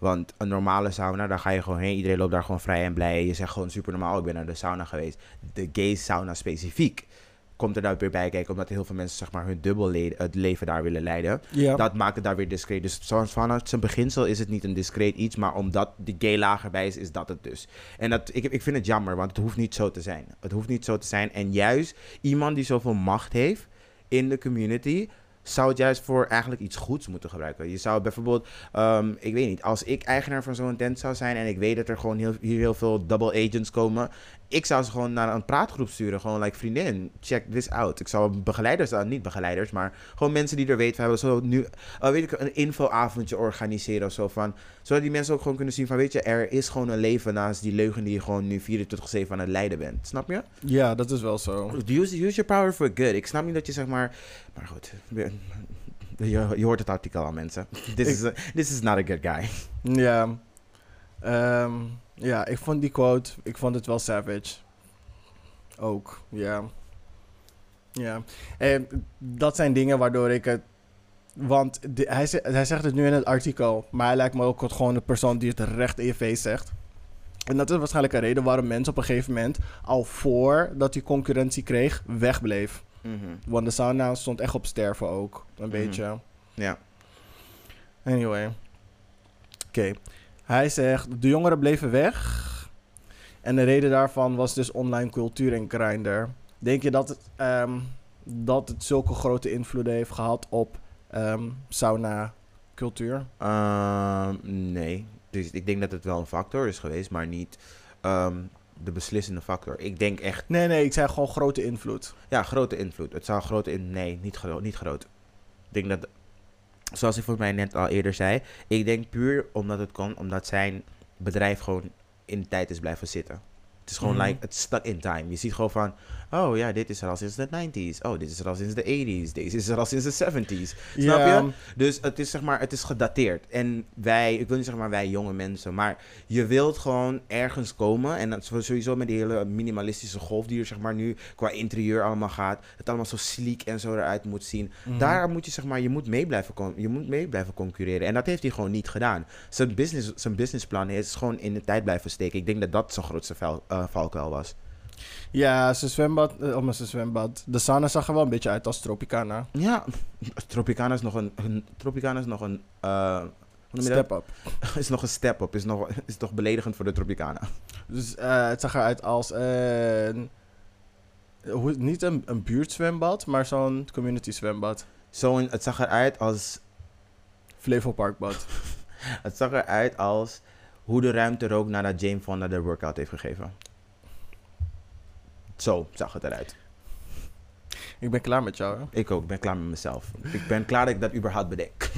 Want een normale sauna, daar ga je gewoon heen. Iedereen loopt daar gewoon vrij en blij. Je zegt gewoon super normaal, ik ben naar de sauna geweest. De gay sauna specifiek komt er daar weer bij kijken, omdat heel veel mensen zeg maar hun dubbel le- het leven daar willen leiden. Dat maakt het daar weer discreet. Dus vanuit zijn beginsel is het niet een discreet iets, maar omdat de gay lager bij is, is dat het dus. En dat, ik, ik vind het jammer, want het hoeft niet zo te zijn. Het hoeft niet zo te zijn. En juist iemand die zoveel macht heeft in de community, zou het juist voor eigenlijk iets goeds moeten gebruiken. Je zou bijvoorbeeld, ehm, ik weet niet, als ik eigenaar van zo'n tent zou zijn en ik weet dat er gewoon heel, hier heel veel double agents komen, ik zou ze gewoon naar een praatgroep sturen. Gewoon like, vriendin, check this out. Ik zou begeleiders, uh, niet begeleiders, maar gewoon mensen die er weten van hebben. Zo nu, uh, weet ik, een infoavondje organiseren of zo van. Zodat die mensen ook gewoon kunnen zien van, weet je, er is gewoon een leven naast die leugen die je gewoon nu 24-7 aan het leiden bent. Snap je? ja, dat is wel zo. Use, use your power for good. Ik snap niet dat je zeg maar, maar goed. Je, je hoort het artikel al, mensen. This, is a- this is not a good guy. Ja. Ehm, ja, ik vond die quote... Ik vond het wel savage. Ook, ja. Ja. En dat zijn dingen waardoor ik het... Want de- hij, hij zegt het nu in het artikel... Maar hij lijkt me ook gewoon de persoon die het recht in je face zegt. En dat is waarschijnlijk een reden waarom mensen op een gegeven moment... al voordat hij concurrentie kreeg, wegbleef. Mhm. Want de sauna stond echt op sterven ook. Een Mhm. beetje. Ja. Anyway. Oké. Hij zegt, de jongeren bleven weg. En de reden daarvan was dus online cultuur en grinder. Denk je dat het, ehm, dat het zulke grote invloeden heeft gehad op ehm, sauna cultuur? Ehm, nee. Dus ik denk dat het wel een factor is geweest, maar niet de beslissende factor. Ik denk echt, Nee, nee, ik zei gewoon grote invloed. ja, grote invloed. Het zou grote in, nee, niet, gro niet groot. Ik denk dat, zoals ik voor mij net al eerder zei, ik denk puur omdat het kon, omdat zijn bedrijf gewoon in de tijd is blijven zitten. Het is gewoon Mhm. like, het stuck in time. Je ziet gewoon van, oh ja, dit is er al sinds de 90s. Oh, dit is er al sinds de 80s. Deze is er al sinds de 70s. Snap je? Dus het is zeg maar, het is gedateerd. En wij, ik wil niet zeggen maar wij jonge mensen, maar je wilt gewoon ergens komen. En dat is sowieso met die hele minimalistische golf die er zeg maar nu qua interieur allemaal gaat. Het allemaal zo sleek en zo eruit moet zien. mhm. Daar moet je zeg maar, je moet mee blijven, je moet mee blijven concurreren. En dat heeft hij gewoon niet gedaan. Zijn, business, zijn businessplan is gewoon in de tijd blijven steken. Ik denk dat dat zijn grootste val, eh, valkuil was. Ja, zijn zwembad, eh, oh, maar zijn zwembad. De sauna zag er wel een beetje uit als Tropicana. Ja, Tropicana is nog een, een Tropicana is nog een, eh, hoe noem je dat? Step up. <laughs> Is nog een step up. Is, nog, is toch beledigend voor de Tropicana. Dus eh, het zag eruit als een... hoe- Niet een, een buurtzwembad, maar zo'n community zwembad. Zo, een- het zag eruit als, Flevo Parkbad. <laughs> het zag eruit als hoe de ruimte rook nadat Jane Fonda de workout heeft gegeven. Zo zag het eruit. Ik ben klaar met jou, hè? Ik ook, ik ben klaar met mezelf. Ik ben klaar dat ik dat überhaupt bedenk. <laughs>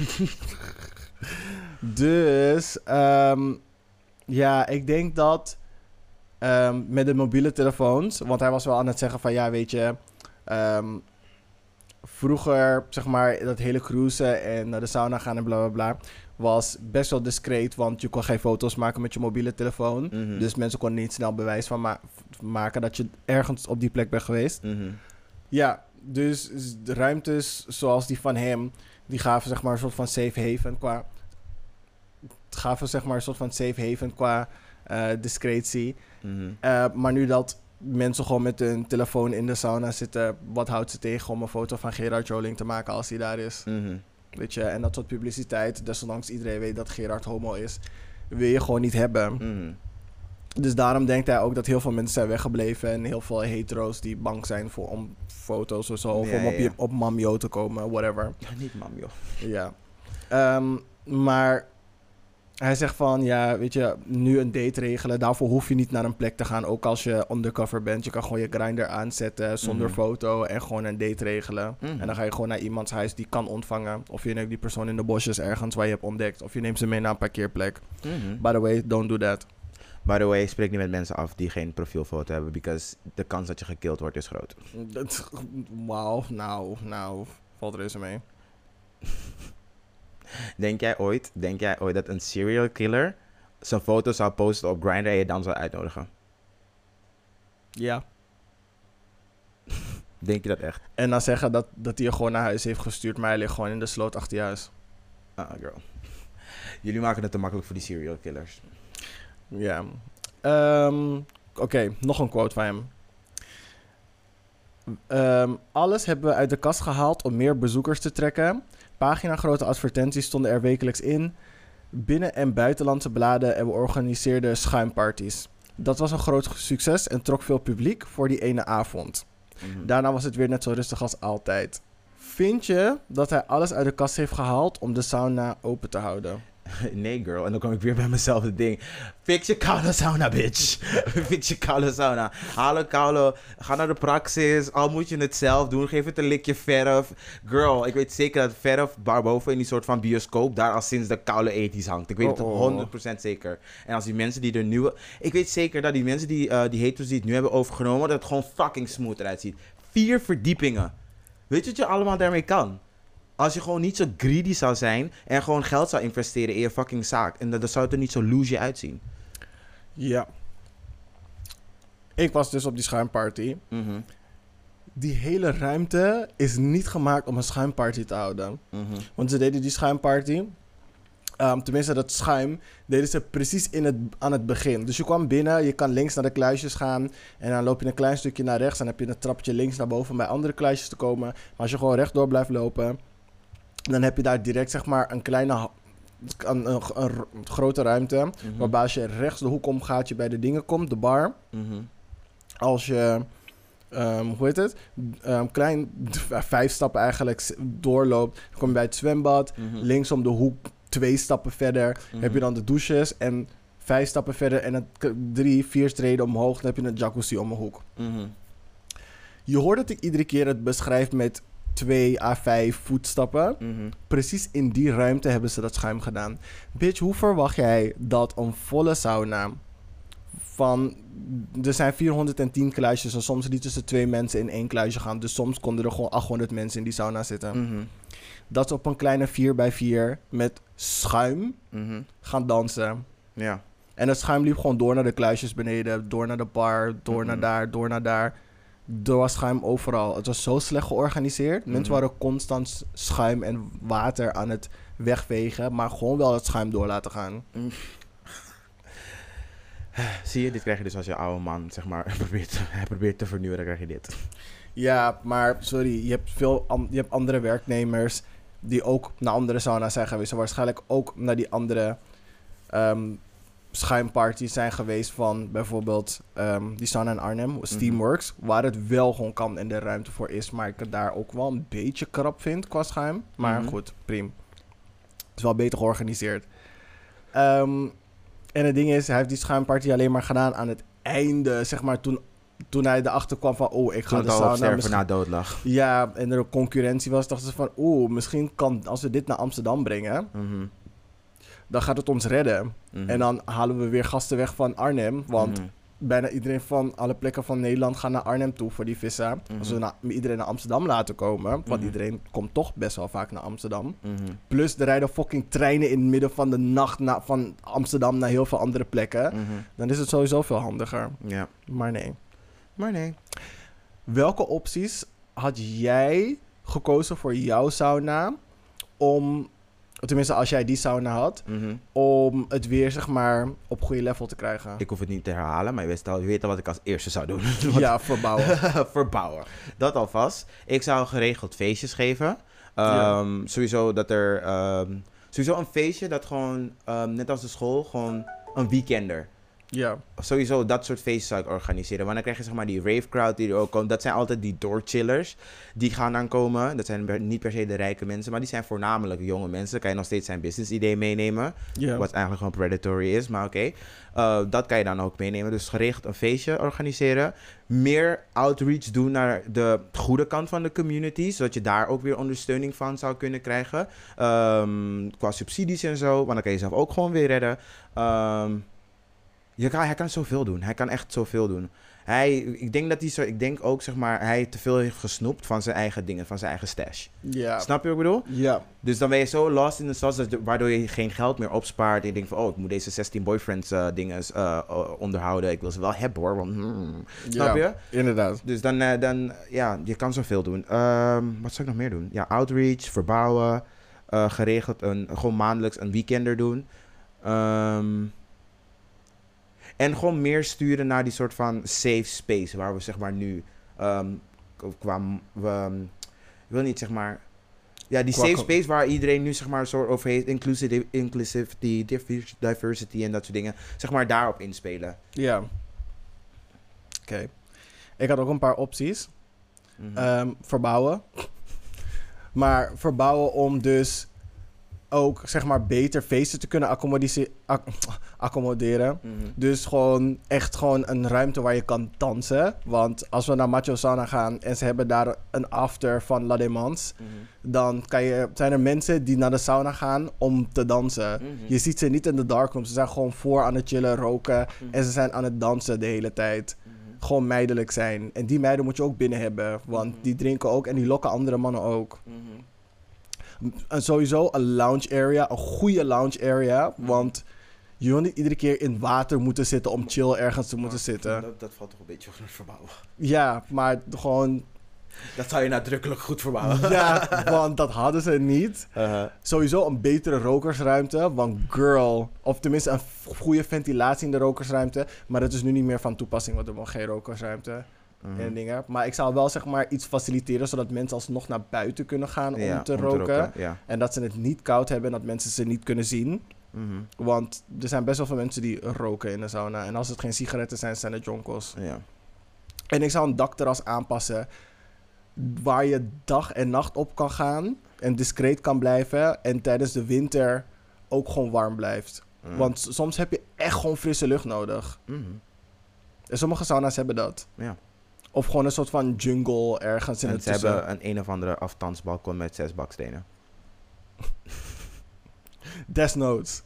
Dus, ehm, ja, ik denk dat ehm, met de mobiele telefoons, want hij was wel aan het zeggen van, ja, weet je, ehm, vroeger, zeg maar, dat hele cruisen en naar de sauna gaan en bla bla bla, was best wel discreet, want je kon geen foto's maken met je mobiele telefoon. Mhm. Dus mensen konden niet snel bewijs van ma- maken dat je ergens op die plek bent geweest. Mhm. Ja, dus de ruimtes zoals die van hem, die gaven zeg maar een soort van safe haven qua... gaven zeg maar een soort van safe haven qua eh, discretie. Mhm. Eh, maar nu dat mensen gewoon met hun telefoon in de sauna zitten, wat houdt ze tegen om een foto van Gerard Joling te maken als hij daar is? Weet je, en dat soort publiciteit, desondanks iedereen weet dat Gerard homo is, wil je gewoon niet hebben. Mhm. Dus daarom denkt hij ook dat heel veel mensen zijn weggebleven. En heel veel hetero's die bang zijn voor om foto's of zo. Of Ja, om op, ja, je, ja. op Mamio te komen, whatever. Ja, niet mam, joh. Ja. Ehm, maar hij zegt van, ja, weet je, nu een date regelen. Daarvoor hoef je niet naar een plek te gaan. Ook als je undercover bent. Je kan gewoon je grinder aanzetten zonder Mhm. foto. En gewoon een date regelen. Mhm. En dan ga je gewoon naar iemands huis die kan ontvangen. Of je neemt die persoon in de bosjes ergens waar je hebt ontdekt. Of je neemt ze mee naar een parkeerplek. Mhm. By the way, don't do that. By the way, spreek niet met mensen af die geen profielfoto hebben, because de kans dat je gekild wordt is groot. Dat- Wauw, nou, nou, valt reuze mee. <laughs> Denk jij ooit, denk jij ooit dat een serial killer zijn foto zou posten op Grindr en je dan zou uitnodigen? Ja. <laughs> Denk je dat echt? En dan zeggen dat, dat hij je gewoon naar huis heeft gestuurd, maar hij ligt gewoon in de sloot achter je huis. Ah, girl. Jullie maken het te makkelijk voor die serial killers. Ja. Ehm, Oké, nog een quote van hem. Ehm, alles hebben we uit de kast gehaald om meer bezoekers te trekken. Pagina-grote advertenties stonden er wekelijks in. Binnen- en buitenlandse bladen en we organiseerden schuimparties. Dat was een groot succes en trok veel publiek voor die ene avond. Mhm. Daarna was het weer net zo rustig als altijd. Vind je dat hij alles uit de kast heeft gehaald om de sauna open te houden? <laughs> Nee, girl. En dan kom ik weer bij mezelf het ding. Fix je koude sauna, bitch. <laughs> Fix je koude sauna. Haal een koude. Ga naar de praxis. Al moet je het zelf doen. Geef het een likje verf. Girl, ik weet zeker dat verf daarboven in die soort van bioscoop daar al sinds de koude ethisch hangt. Ik weet het Oh, oh. 100% zeker. En als die mensen die er nu... Ik weet zeker dat die mensen die, eh die haters die het nu hebben overgenomen, dat het gewoon fucking smooth eruit ziet. Vier verdiepingen. Weet je wat je allemaal daarmee kan? Als je gewoon niet zo greedy zou zijn en gewoon geld zou investeren in je fucking zaak. En dan, zou het er niet zo loesje uitzien. Ja. Ik was dus op die schuimparty. Mhm, Die hele ruimte is niet gemaakt om een schuimparty te houden. mhm. Want ze deden die schuimparty. ehm, tenminste, dat schuim deden ze precies in het, aan het begin. Dus je kwam binnen, je kan links naar de kluisjes gaan. En dan loop je een klein stukje naar rechts. En dan heb je een trapje links naar boven om bij andere kluisjes te komen. Maar als je gewoon rechtdoor blijft lopen, dan heb je daar direct zeg maar een kleine een, een, grote ruimte. Waarbij als je rechts de hoek omgaat, je bij de dingen komt, de bar. Mhm. Als je, ehm, hoe heet het? Ehm, klein, vijf stappen eigenlijk doorloopt, dan kom je bij het zwembad. Mhm. Links om de hoek, twee stappen verder, heb je dan de douches. En vijf stappen verder en dan k- drie, vier streden omhoog, dan heb je een jacuzzi om de hoek. Mhm. Je hoort dat ik iedere keer het beschrijf met 2 à 5 voetstappen. Mhm. Precies in die ruimte hebben ze dat schuim gedaan. Bitch, hoe verwacht jij dat een volle sauna van... Er zijn 410 kluisjes en soms lieten ze twee mensen in één kluisje gaan. Dus soms konden er gewoon 800 mensen in die sauna zitten. Mhm. Dat ze op een kleine 4x4 met schuim Mhm. gaan dansen. Ja. En het schuim liep gewoon door naar de kluisjes beneden, door naar de bar, door naar daar, door naar daar. Er was schuim overal. Het was zo slecht georganiseerd. Mensen Mhm. waren constant schuim en water aan het wegvegen, maar gewoon wel het schuim door laten gaan. <sighs> Zie je, dit krijg je dus als je oude man, zeg maar, <laughs> probeert, hij probeert te vernieuwen, dan krijg je dit. Ja, maar sorry, je hebt veel je hebt andere werknemers die ook naar andere sauna's zijn geweest. En waarschijnlijk ook naar die andere ehm schuimparties zijn geweest van bijvoorbeeld ehm, die sauna in Arnhem, Steamworks, waar het wel gewoon kan en de ruimte voor is. Maar ik het daar ook wel een beetje krap vind qua schuim. Maar Mhm. goed, prima. Het is wel beter georganiseerd. Ehm, en het ding is, hij heeft die schuimparty alleen maar gedaan aan het einde, zeg maar, toen, toen hij erachter kwam van, oh, ik ga Toen de sauna sterven misschien- na dood lag. ja, en er concurrentie was, dachten ze van... Oeh, misschien kan... Als we dit naar Amsterdam brengen... Mhm. Dan gaat het ons redden. Mhm. En dan halen we weer gasten weg van Arnhem. Want Mhm. bijna iedereen van alle plekken van Nederland gaat naar Arnhem toe voor die vissen. Als we Mhm. iedereen naar Amsterdam laten komen... want Mhm. iedereen komt toch best wel vaak naar Amsterdam. Mhm. Plus, er rijden fucking treinen in het midden van de nacht... Na, van Amsterdam naar heel veel andere plekken. Mhm. Dan is het sowieso veel handiger. Ja. Maar nee. Maar nee. Welke opties had jij gekozen voor jouw sauna om, tenminste als jij die sauna had, Mhm. om het weer zeg maar op goede level te krijgen? Ik hoef het niet te herhalen, maar je weet al, je weet al wat ik als eerste zou doen. <laughs> ja, verbouwen. <laughs> verbouwen. Dat alvast. Ik zou geregeld feestjes geven. Ja. Ehm, Sowieso dat er... ehm, sowieso een feestje dat gewoon, ehm, net als de school, gewoon een weekender. Ja, Sowieso dat soort feesten zou ik organiseren. Want dan krijg je zeg maar die rave crowd die er ook komt. Dat zijn altijd die doorchillers. Die gaan dan komen. Dat zijn niet per se de rijke mensen. Maar die zijn voornamelijk jonge mensen. Dan kan je nog steeds zijn business idee meenemen. ja. Wat eigenlijk gewoon predatory is, maar oké. Eh, dat kan je dan ook meenemen. Dus geregeld een feestje organiseren. Meer outreach doen naar de goede kant van de community. Zodat je daar ook weer ondersteuning van zou kunnen krijgen. Ehm, qua subsidies en zo. Want dan kan je zelf ook gewoon weer redden. Ehm, je kan, hij kan zoveel doen. Hij kan echt zoveel doen. Hij, ik denk dat hij zo, ik denk ook zeg maar, hij te veel heeft gesnoept van zijn eigen dingen, van zijn eigen stash. ja. Snap je wat ik bedoel? Ja, Dus dan ben je zo lost in de sauce, waardoor je geen geld meer opspaart. En je denkt van, oh, ik moet deze 16 boyfriends eh, dingen eh, eh, onderhouden. Ik wil ze wel hebben hoor, want hmm. Snap je? inderdaad. Dus dan, dan, ja, je kan zoveel doen. Ehm, wat zou ik nog meer doen? Ja, outreach, verbouwen, geregeld, een, gewoon maandelijks een weekender doen. Ehm, en gewoon meer sturen naar die soort van safe space, waar we zeg maar nu ehm, qua, we, ehm, ik wil niet zeg maar, ja, die safe space waar iedereen nu zeg maar soort over heeft, inclusive, inclusivity, divers- diversity en dat soort dingen, zeg maar daarop inspelen. Ja. Oké. Ik had ook een paar opties. Mhm. Ehm, verbouwen. maar verbouwen om dus ook zeg maar beter feesten te kunnen <tsk> accommoderen. Mhm. Dus gewoon echt gewoon een ruimte waar je kan dansen. Want als we naar Macho Sauna gaan en ze hebben daar een after van La Demans, Mhm. dan kan je, zijn er mensen die naar de sauna gaan om te dansen. Mhm. Je ziet ze niet in de darkroom. Ze zijn gewoon voor aan het chillen, roken en ze zijn aan het dansen de hele tijd. Gewoon meidelijk zijn. En die meiden moet je ook binnen hebben, want die drinken ook en die lokken andere mannen ook. Sowieso een lounge area, een goede lounge area, Mhm. want je wil niet iedere keer in water moeten zitten om chill ergens te moeten zitten. Dat, dat valt toch een beetje onder verbouwen. Ja, maar gewoon. Dat zou je nadrukkelijk goed verbouwen. Ja, <laughs> want dat hadden ze niet. Uh-huh. Sowieso een betere rokersruimte. Want girl, of tenminste een goede ventilatie in de rokersruimte. Maar dat is nu niet meer van toepassing, want er was geen rokersruimte. Mhm. en dingen. Maar ik zou wel zeg maar iets faciliteren zodat mensen alsnog naar buiten kunnen gaan Ja, om te roken. Ja. En dat ze het niet koud hebben en dat mensen ze niet kunnen zien. Mhm. Want er zijn best wel veel mensen die roken in de sauna. En als het geen sigaretten zijn, zijn het jonkels. ja. En ik zou een dakterras aanpassen waar je dag en nacht op kan gaan en discreet kan blijven en tijdens de winter ook gewoon warm blijft. Mhm. Want soms heb je echt gewoon frisse lucht nodig. En sommige sauna's hebben dat. Ja. Of gewoon een soort van jungle ergens in En het ze tussen. hebben een een of andere afstandsbalkon met zes bakstenen. <laughs> Desnoods.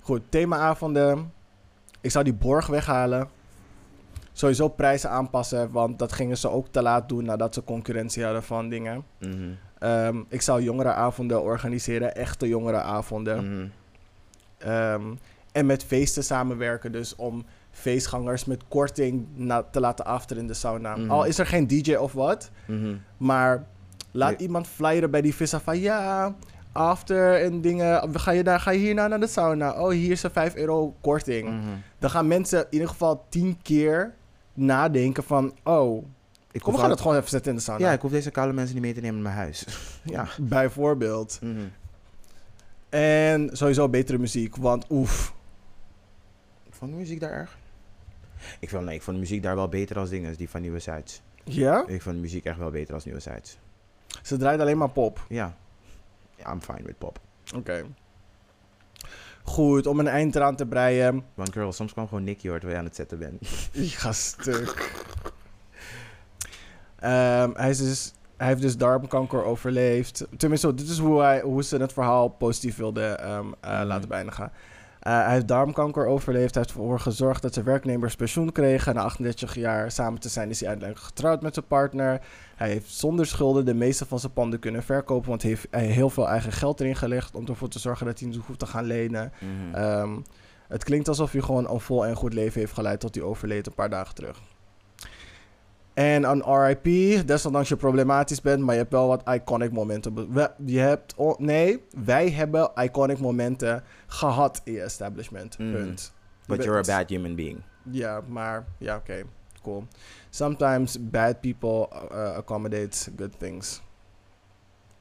Goed, themaavonden. Ik zou die borg weghalen. Sowieso prijzen aanpassen, want dat gingen ze ook te laat doen nadat ze concurrentie hadden van dingen. Mhm. Ehm, ik zou jongerenavonden organiseren, echte jongerenavonden. Ehm, en met feesten samenwerken, dus om feestgangers met korting na- te laten after in de sauna. Mhm. Al is er geen DJ of wat, Mhm. maar laat Nee. iemand flyeren bij die vissa van ja, after en dingen. Ga je, daar, ga je hierna naar de sauna? Oh, hier is een 5 euro korting. Mhm. Dan gaan mensen in ieder geval 10 keer nadenken van, oh, Ik kom, we gaan al- het gewoon even zetten in de sauna. Ja, ik hoef deze koude mensen niet mee te nemen naar mijn huis. <laughs> ja. Bijvoorbeeld. En sowieso betere muziek, want oef. Vond de muziek daar erg? Ik vond, nee, ik vond de muziek daar wel beter als dingen, die van Nieuwe Sites. Ja? Ik vond de muziek echt wel beter als Nieuwe Sites. Ze draait alleen maar pop. Ja. I'm fine with pop. Oké. Goed, om een eind eraan te breien. Want girl, soms kwam gewoon Nicky hoor, terwijl je aan het zetten bent. <laughs> Ik ga stuk. Ehm, hij, is dus, hij heeft dus darmkanker overleefd. Tenminste, dit is hoe, hij, hoe ze het verhaal positief wilden ehm, eh, Mhm. laten beëindigen. Eh, hij heeft darmkanker overleefd. Hij heeft ervoor gezorgd dat zijn werknemers pensioen kregen. Na 38 jaar samen te zijn is hij uiteindelijk getrouwd met zijn partner. Hij heeft zonder schulden de meeste van zijn panden kunnen verkopen. Want hij heeft heeft heel veel eigen geld erin gelegd om ervoor te zorgen dat hij niet hoeft te gaan lenen. Mhm. Ehm, het klinkt alsof hij gewoon een vol en goed leven heeft geleid tot hij overleed een paar dagen terug. En een RIP, desondanks je problematisch bent, maar je hebt wel wat iconic momenten. we- Je hebt, nee, wij hebben iconic momenten gehad in je establishment. Mhm. Punt. But you're a bad human being. Ja, maar ja, oké, cool. Sometimes bad people uh, accommodate good things.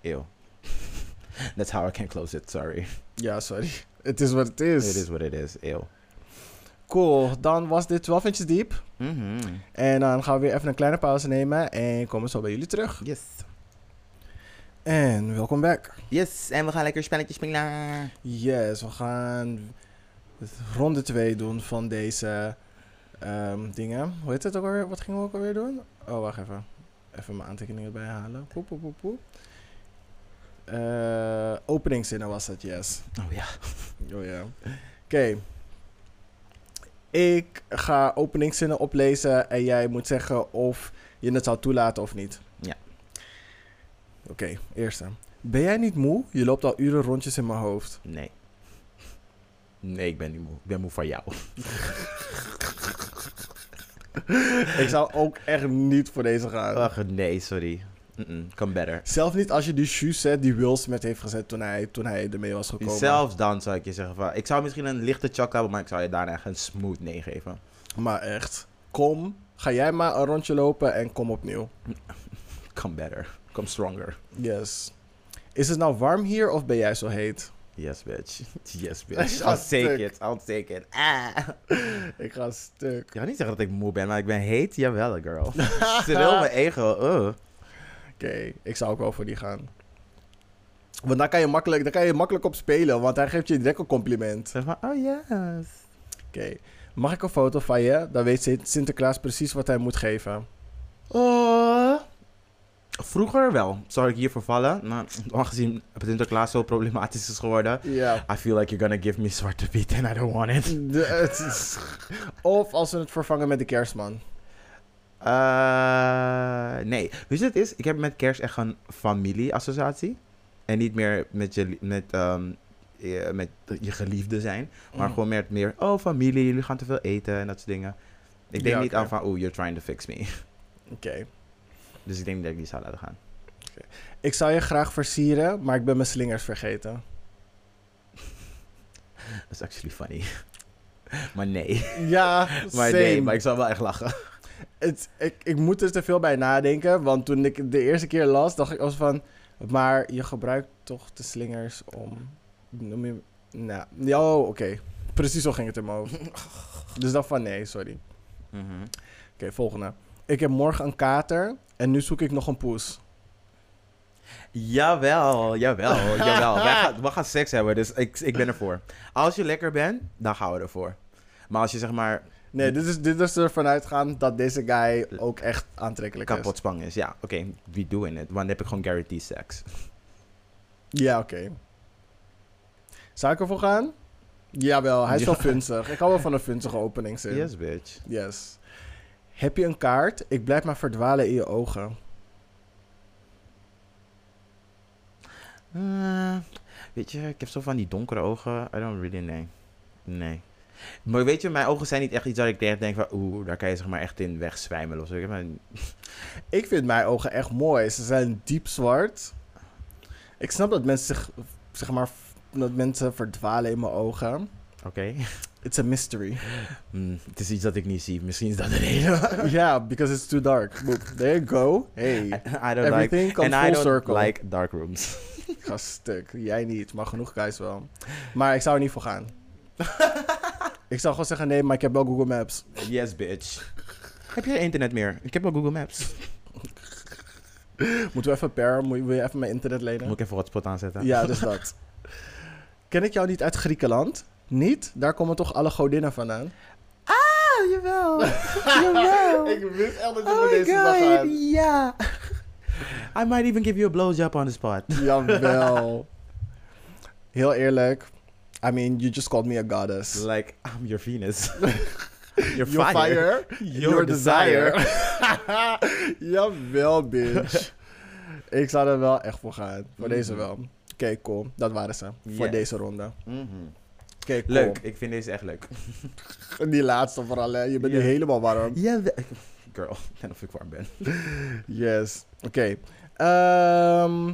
Ew. <laughs> That's how I can close it, sorry. Ja, sorry. <laughs> Het is wat het is. It is what it is, ew. Cool, dan was dit 12 inches diep. Mhm. En dan gaan we weer even een kleine pauze nemen en komen zo bij jullie terug. Yes. En welkom back. Yes, en we gaan lekker spelletjes spelen. Yes, we gaan ronde 2 doen van deze ehm, dingen. Hoe heet het ook alweer? Wat gingen we ook alweer doen? Oh, wacht even. Even mijn aantekeningen bijhalen. Poep, poep, poep, poep. Eh, openingszinnen was het, yes. Oh ja. Oh ja. Oké. Ik ga openingszinnen oplezen en jij moet zeggen of je het zou toelaten of niet. Ja. Oké, eerste. Ben jij niet moe? Je loopt al uren rondjes in mijn hoofd. Nee. Nee, ik ben niet moe. Ik ben moe van jou. <laughs> Ik zou ook echt niet voor deze gaan. Ach, nee, sorry. Come better. Zelf niet als je die shoes zet die Will Smith heeft gezet toen hij, toen hij ermee was gekomen. Zelfs dan zou ik je zeggen van... Ik zou misschien een lichte choc hebben, maar ik zou je daarna echt een smooth nee geven. Maar echt, kom. Ga jij maar een rondje lopen en kom opnieuw. <laughs> Come better. Come stronger. Yes. Is het nou warm hier of ben jij zo heet? Yes, bitch. <laughs> Yes, <laughs> bitch. I'll take it. I'll take it. Ah. Ik ga stuk. Ik ga niet zeggen dat ik moe ben, maar ik ben heet. Jawel, girl. Streel mijn ego. Oh. Oké, ik zou ook wel voor die gaan. Want daar kan, je makkelijk, daar kan je makkelijk op spelen, want hij geeft je direct een compliment. Zeg maar, oh yes. Oké, mag ik een foto van je? Dan weet Sint- Sinterklaas precies wat hij moet geven. Oh. Vroeger wel zou ik hiervoor vallen, maar aangezien Sinterklaas zo problematisch is geworden, Ja. I feel like you're gonna give me Zwarte Piet and I don't want it. De- of als we het vervangen met de kerstman. Eh, nee, wat het is? Ik heb met kerst echt een familieassociatie. En niet meer met je, met, ehm, je, met je geliefde zijn. Maar Mm. gewoon meer, meer, oh familie, jullie gaan te veel eten en dat soort dingen. Ik denk Ja, niet aan van, oh, you're trying to fix me. <laughs> Oké. Dus ik denk niet dat ik die zou laten gaan. Ik zou je graag versieren, maar ik ben mijn slingers vergeten. <laughs> Dat is actually funny. <laughs> maar nee. Ja, Maar same. nee, maar ik zou wel echt lachen. Het, ik, ik moet er te veel bij nadenken. Want toen ik de eerste keer las, dacht ik als van... Maar je gebruikt toch de slingers om... Noem je... Nou, ja, oh, oké. Precies zo ging het in mijn hoofd. <laughs> dus dacht van nee, sorry. Mhm. Oké, volgende. Ik heb morgen een kater en nu zoek ik nog een poes. Jawel, jawel, <laughs> jawel. Wij gaan, we gaan seks hebben, dus ik, ik ben ervoor. Als je lekker bent, dan gaan we ervoor. Maar als je zeg maar Nee, dit is, dit is ervan uitgaan dat deze guy ook echt aantrekkelijk kapot spang is, ja, oké, we doing it. Want dan heb ik gewoon guaranteed seks. is. Ja, oké. Zou ik ervoor gaan? Jawel, hij is wel Ja. funzig. Ik hou wel van een funzige openingszin. Yes, bitch. Yes. Heb je een kaart? Ik blijf maar verdwalen in je ogen. Eh, weet je, ik heb zo van die donkere ogen. I don't really, nee. Nee. Maar weet je, mijn ogen zijn niet echt iets dat ik echt denk van... Oeh, daar kan je zeg maar echt in wegzwijmelen of zo. <laughs> Ik vind mijn ogen echt mooi. Ze zijn diep zwart. Ik snap dat mensen zich, zeg maar, dat mensen verdwalen in mijn ogen. Oké. It's a mystery. <laughs> Hmm, het is iets dat ik niet zie. Misschien is dat de reden. <laughs> yeah, because it's too dark. There you go. Hey, I don't like... everything comes And I don't circle. like dark rooms. Ik ga stuk. Jij niet, maar genoeg guys wel. Maar ik zou er niet voor gaan. Ik zou gewoon zeggen nee, maar ik heb wel Google Maps. yes, bitch. heb jij internet meer? Ik heb wel Google Maps. <laughs> Moeten we even per? Moet je, wil je even mijn internet lenen? Moet ik even hotspot aanzetten? Ja, dus <laughs> dat. Ken ik jou niet uit Griekenland? Niet? Daar komen toch alle godinnen vandaan? Ah, jawel. <laughs> jawel. Ik wist echt dat je Oh deze god, ja. I might even give you a blowjob on the spot. Jawel. Heel eerlijk. I mean, you just called me a goddess. Like, I'm your Venus. <laughs> your Your fire, your, your desire. desire. <laughs> <laughs> Jawel, bitch. ik zou er wel echt voor gaan. Voor Mhm. deze wel. Oké, cool. Dat waren ze. Voor deze ronde. Cool. Leuk, ik vind deze echt leuk. Die laatste vooral, hè. Je bent nu helemaal warm. Ja, we- girl, en of ik warm ben. Yes. Oké. Ehm,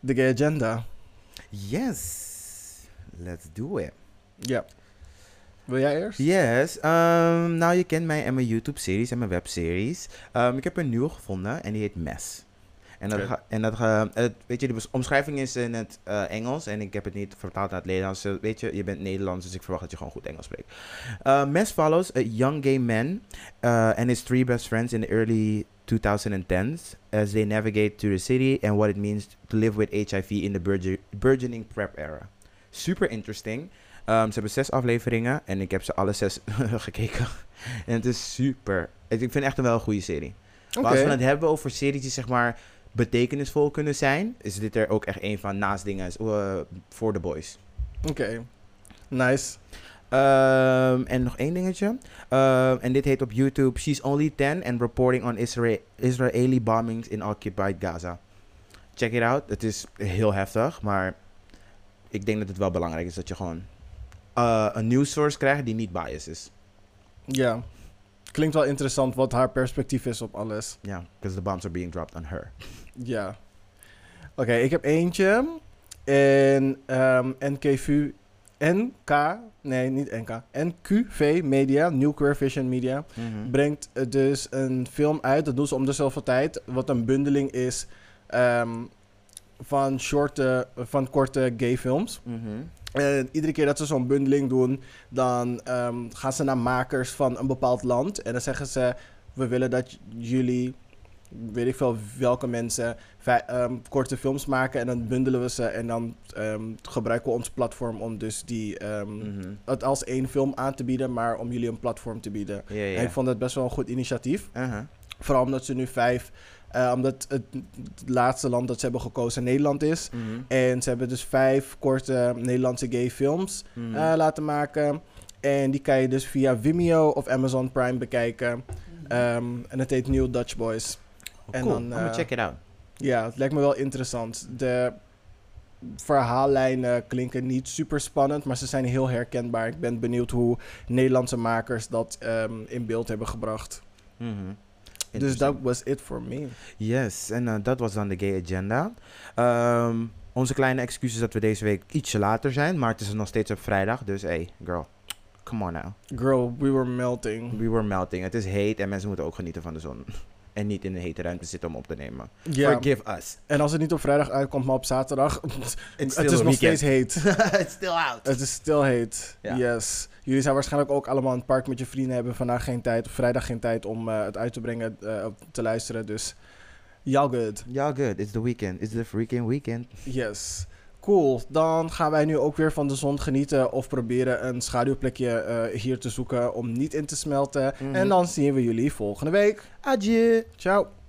de gay agenda. Yes, let's do it. Ja. Wil jij eerst? Yes, ehm, nou je kent mij en mijn YouTube-series en mijn webseries. Ehm, ik heb een nieuwe gevonden en die heet Mess. En dat, ga- en dat het, weet je, de omschrijving is in het eh, Engels en ik heb het niet vertaald naar het Nederlands. Eh, Weet je, je bent Nederlands, dus ik verwacht dat je gewoon goed Engels spreekt. Uh, Mess follows a young gay man uh, and his three best friends in the early 2010s as they navigate to the city and what it means to live with HIV in the burge- burgeoning prep era. Super interesting. Um, ze hebben zes afleveringen en ik heb ze alle zes <laughs> gekeken. en het is super. Ik vind echt een wel een goede serie. Maar als we het hebben over series die zeg maar betekenisvol kunnen zijn, is dit er ook echt een van naast dingen eh, voor de boys. Oké. Nice. Ehm, en nog één dingetje. Ehm, en dit heet op YouTube She's Only 10 and Reporting on Isra Israeli Bombings in Occupied Gaza. Check it out. Het is heel heftig, maar ik denk dat het wel belangrijk is dat je gewoon eh, een news source krijgt die niet biased is. Ja. Klinkt wel interessant wat haar perspectief is op alles. Ja, because the bombs are being dropped on her. Ja. Oké, ik heb eentje. En ehm NKV... NK... Nee, niet NK. NQV Media, New Queer Vision Media... Mhm. brengt dus een film uit. Dat doen ze om de zoveel tijd. Wat een bundeling is ehm, van, shorte, van korte gay films. Mhm. En iedere keer dat ze zo'n bundeling doen, dan ehm, gaan ze naar makers van een bepaald land. En dan zeggen ze: We willen dat jullie, weet ik veel welke mensen, ehm, korte films maken. En dan bundelen we ze. En dan ehm, gebruiken we ons platform om dus die, Mhm. het als één film aan te bieden, maar om jullie een platform te bieden. En ik vond dat best wel een goed initiatief. Uh-huh. Vooral omdat ze nu vijf, eh, omdat het, het laatste land dat ze hebben gekozen Nederland is. Mhm. En ze hebben dus vijf korte Nederlandse gay films Mhm. eh, laten maken. En die kan je dus via Vimeo of Amazon Prime bekijken. Ehm, en het heet New Dutch Boys. Oh, en cool. dan, eh, check it out. Ja, het lijkt me wel interessant. De verhaallijnen klinken niet super spannend, maar ze zijn heel herkenbaar. Ik ben benieuwd hoe Nederlandse makers dat ehm, in beeld hebben gebracht. Mhm. Dus dat was it for me. Yes, en eh, dat was dan de gay agenda. Ehm, onze kleine excuses dat we deze week ietsje later zijn, maar het is nog steeds op vrijdag, dus hey, girl, Come on now. Girl, we were melting. We were melting. Het is heet en mensen moeten ook genieten van de zon. <laughs> En niet in de hete ruimte zitten om op te nemen. Forgive us. En als het niet op vrijdag uitkomt, maar op zaterdag. het still is nog weekend. steeds heet. <laughs> It's still out. Het is stil heet. Yes. Jullie zijn waarschijnlijk ook allemaal in het park met je vrienden. Hebben vandaag geen tijd, of vrijdag geen tijd om eh, het uit te brengen, eh, te luisteren. Dus, y'all good. Ja, good. It's the weekend. It's the freaking weekend. Yes. Cool. Dan gaan wij nu ook weer van de zon genieten. Of proberen een schaduwplekje eh, hier te zoeken om niet in te smelten. Mhm. En dan zien we jullie volgende week. Adieu. Ciao.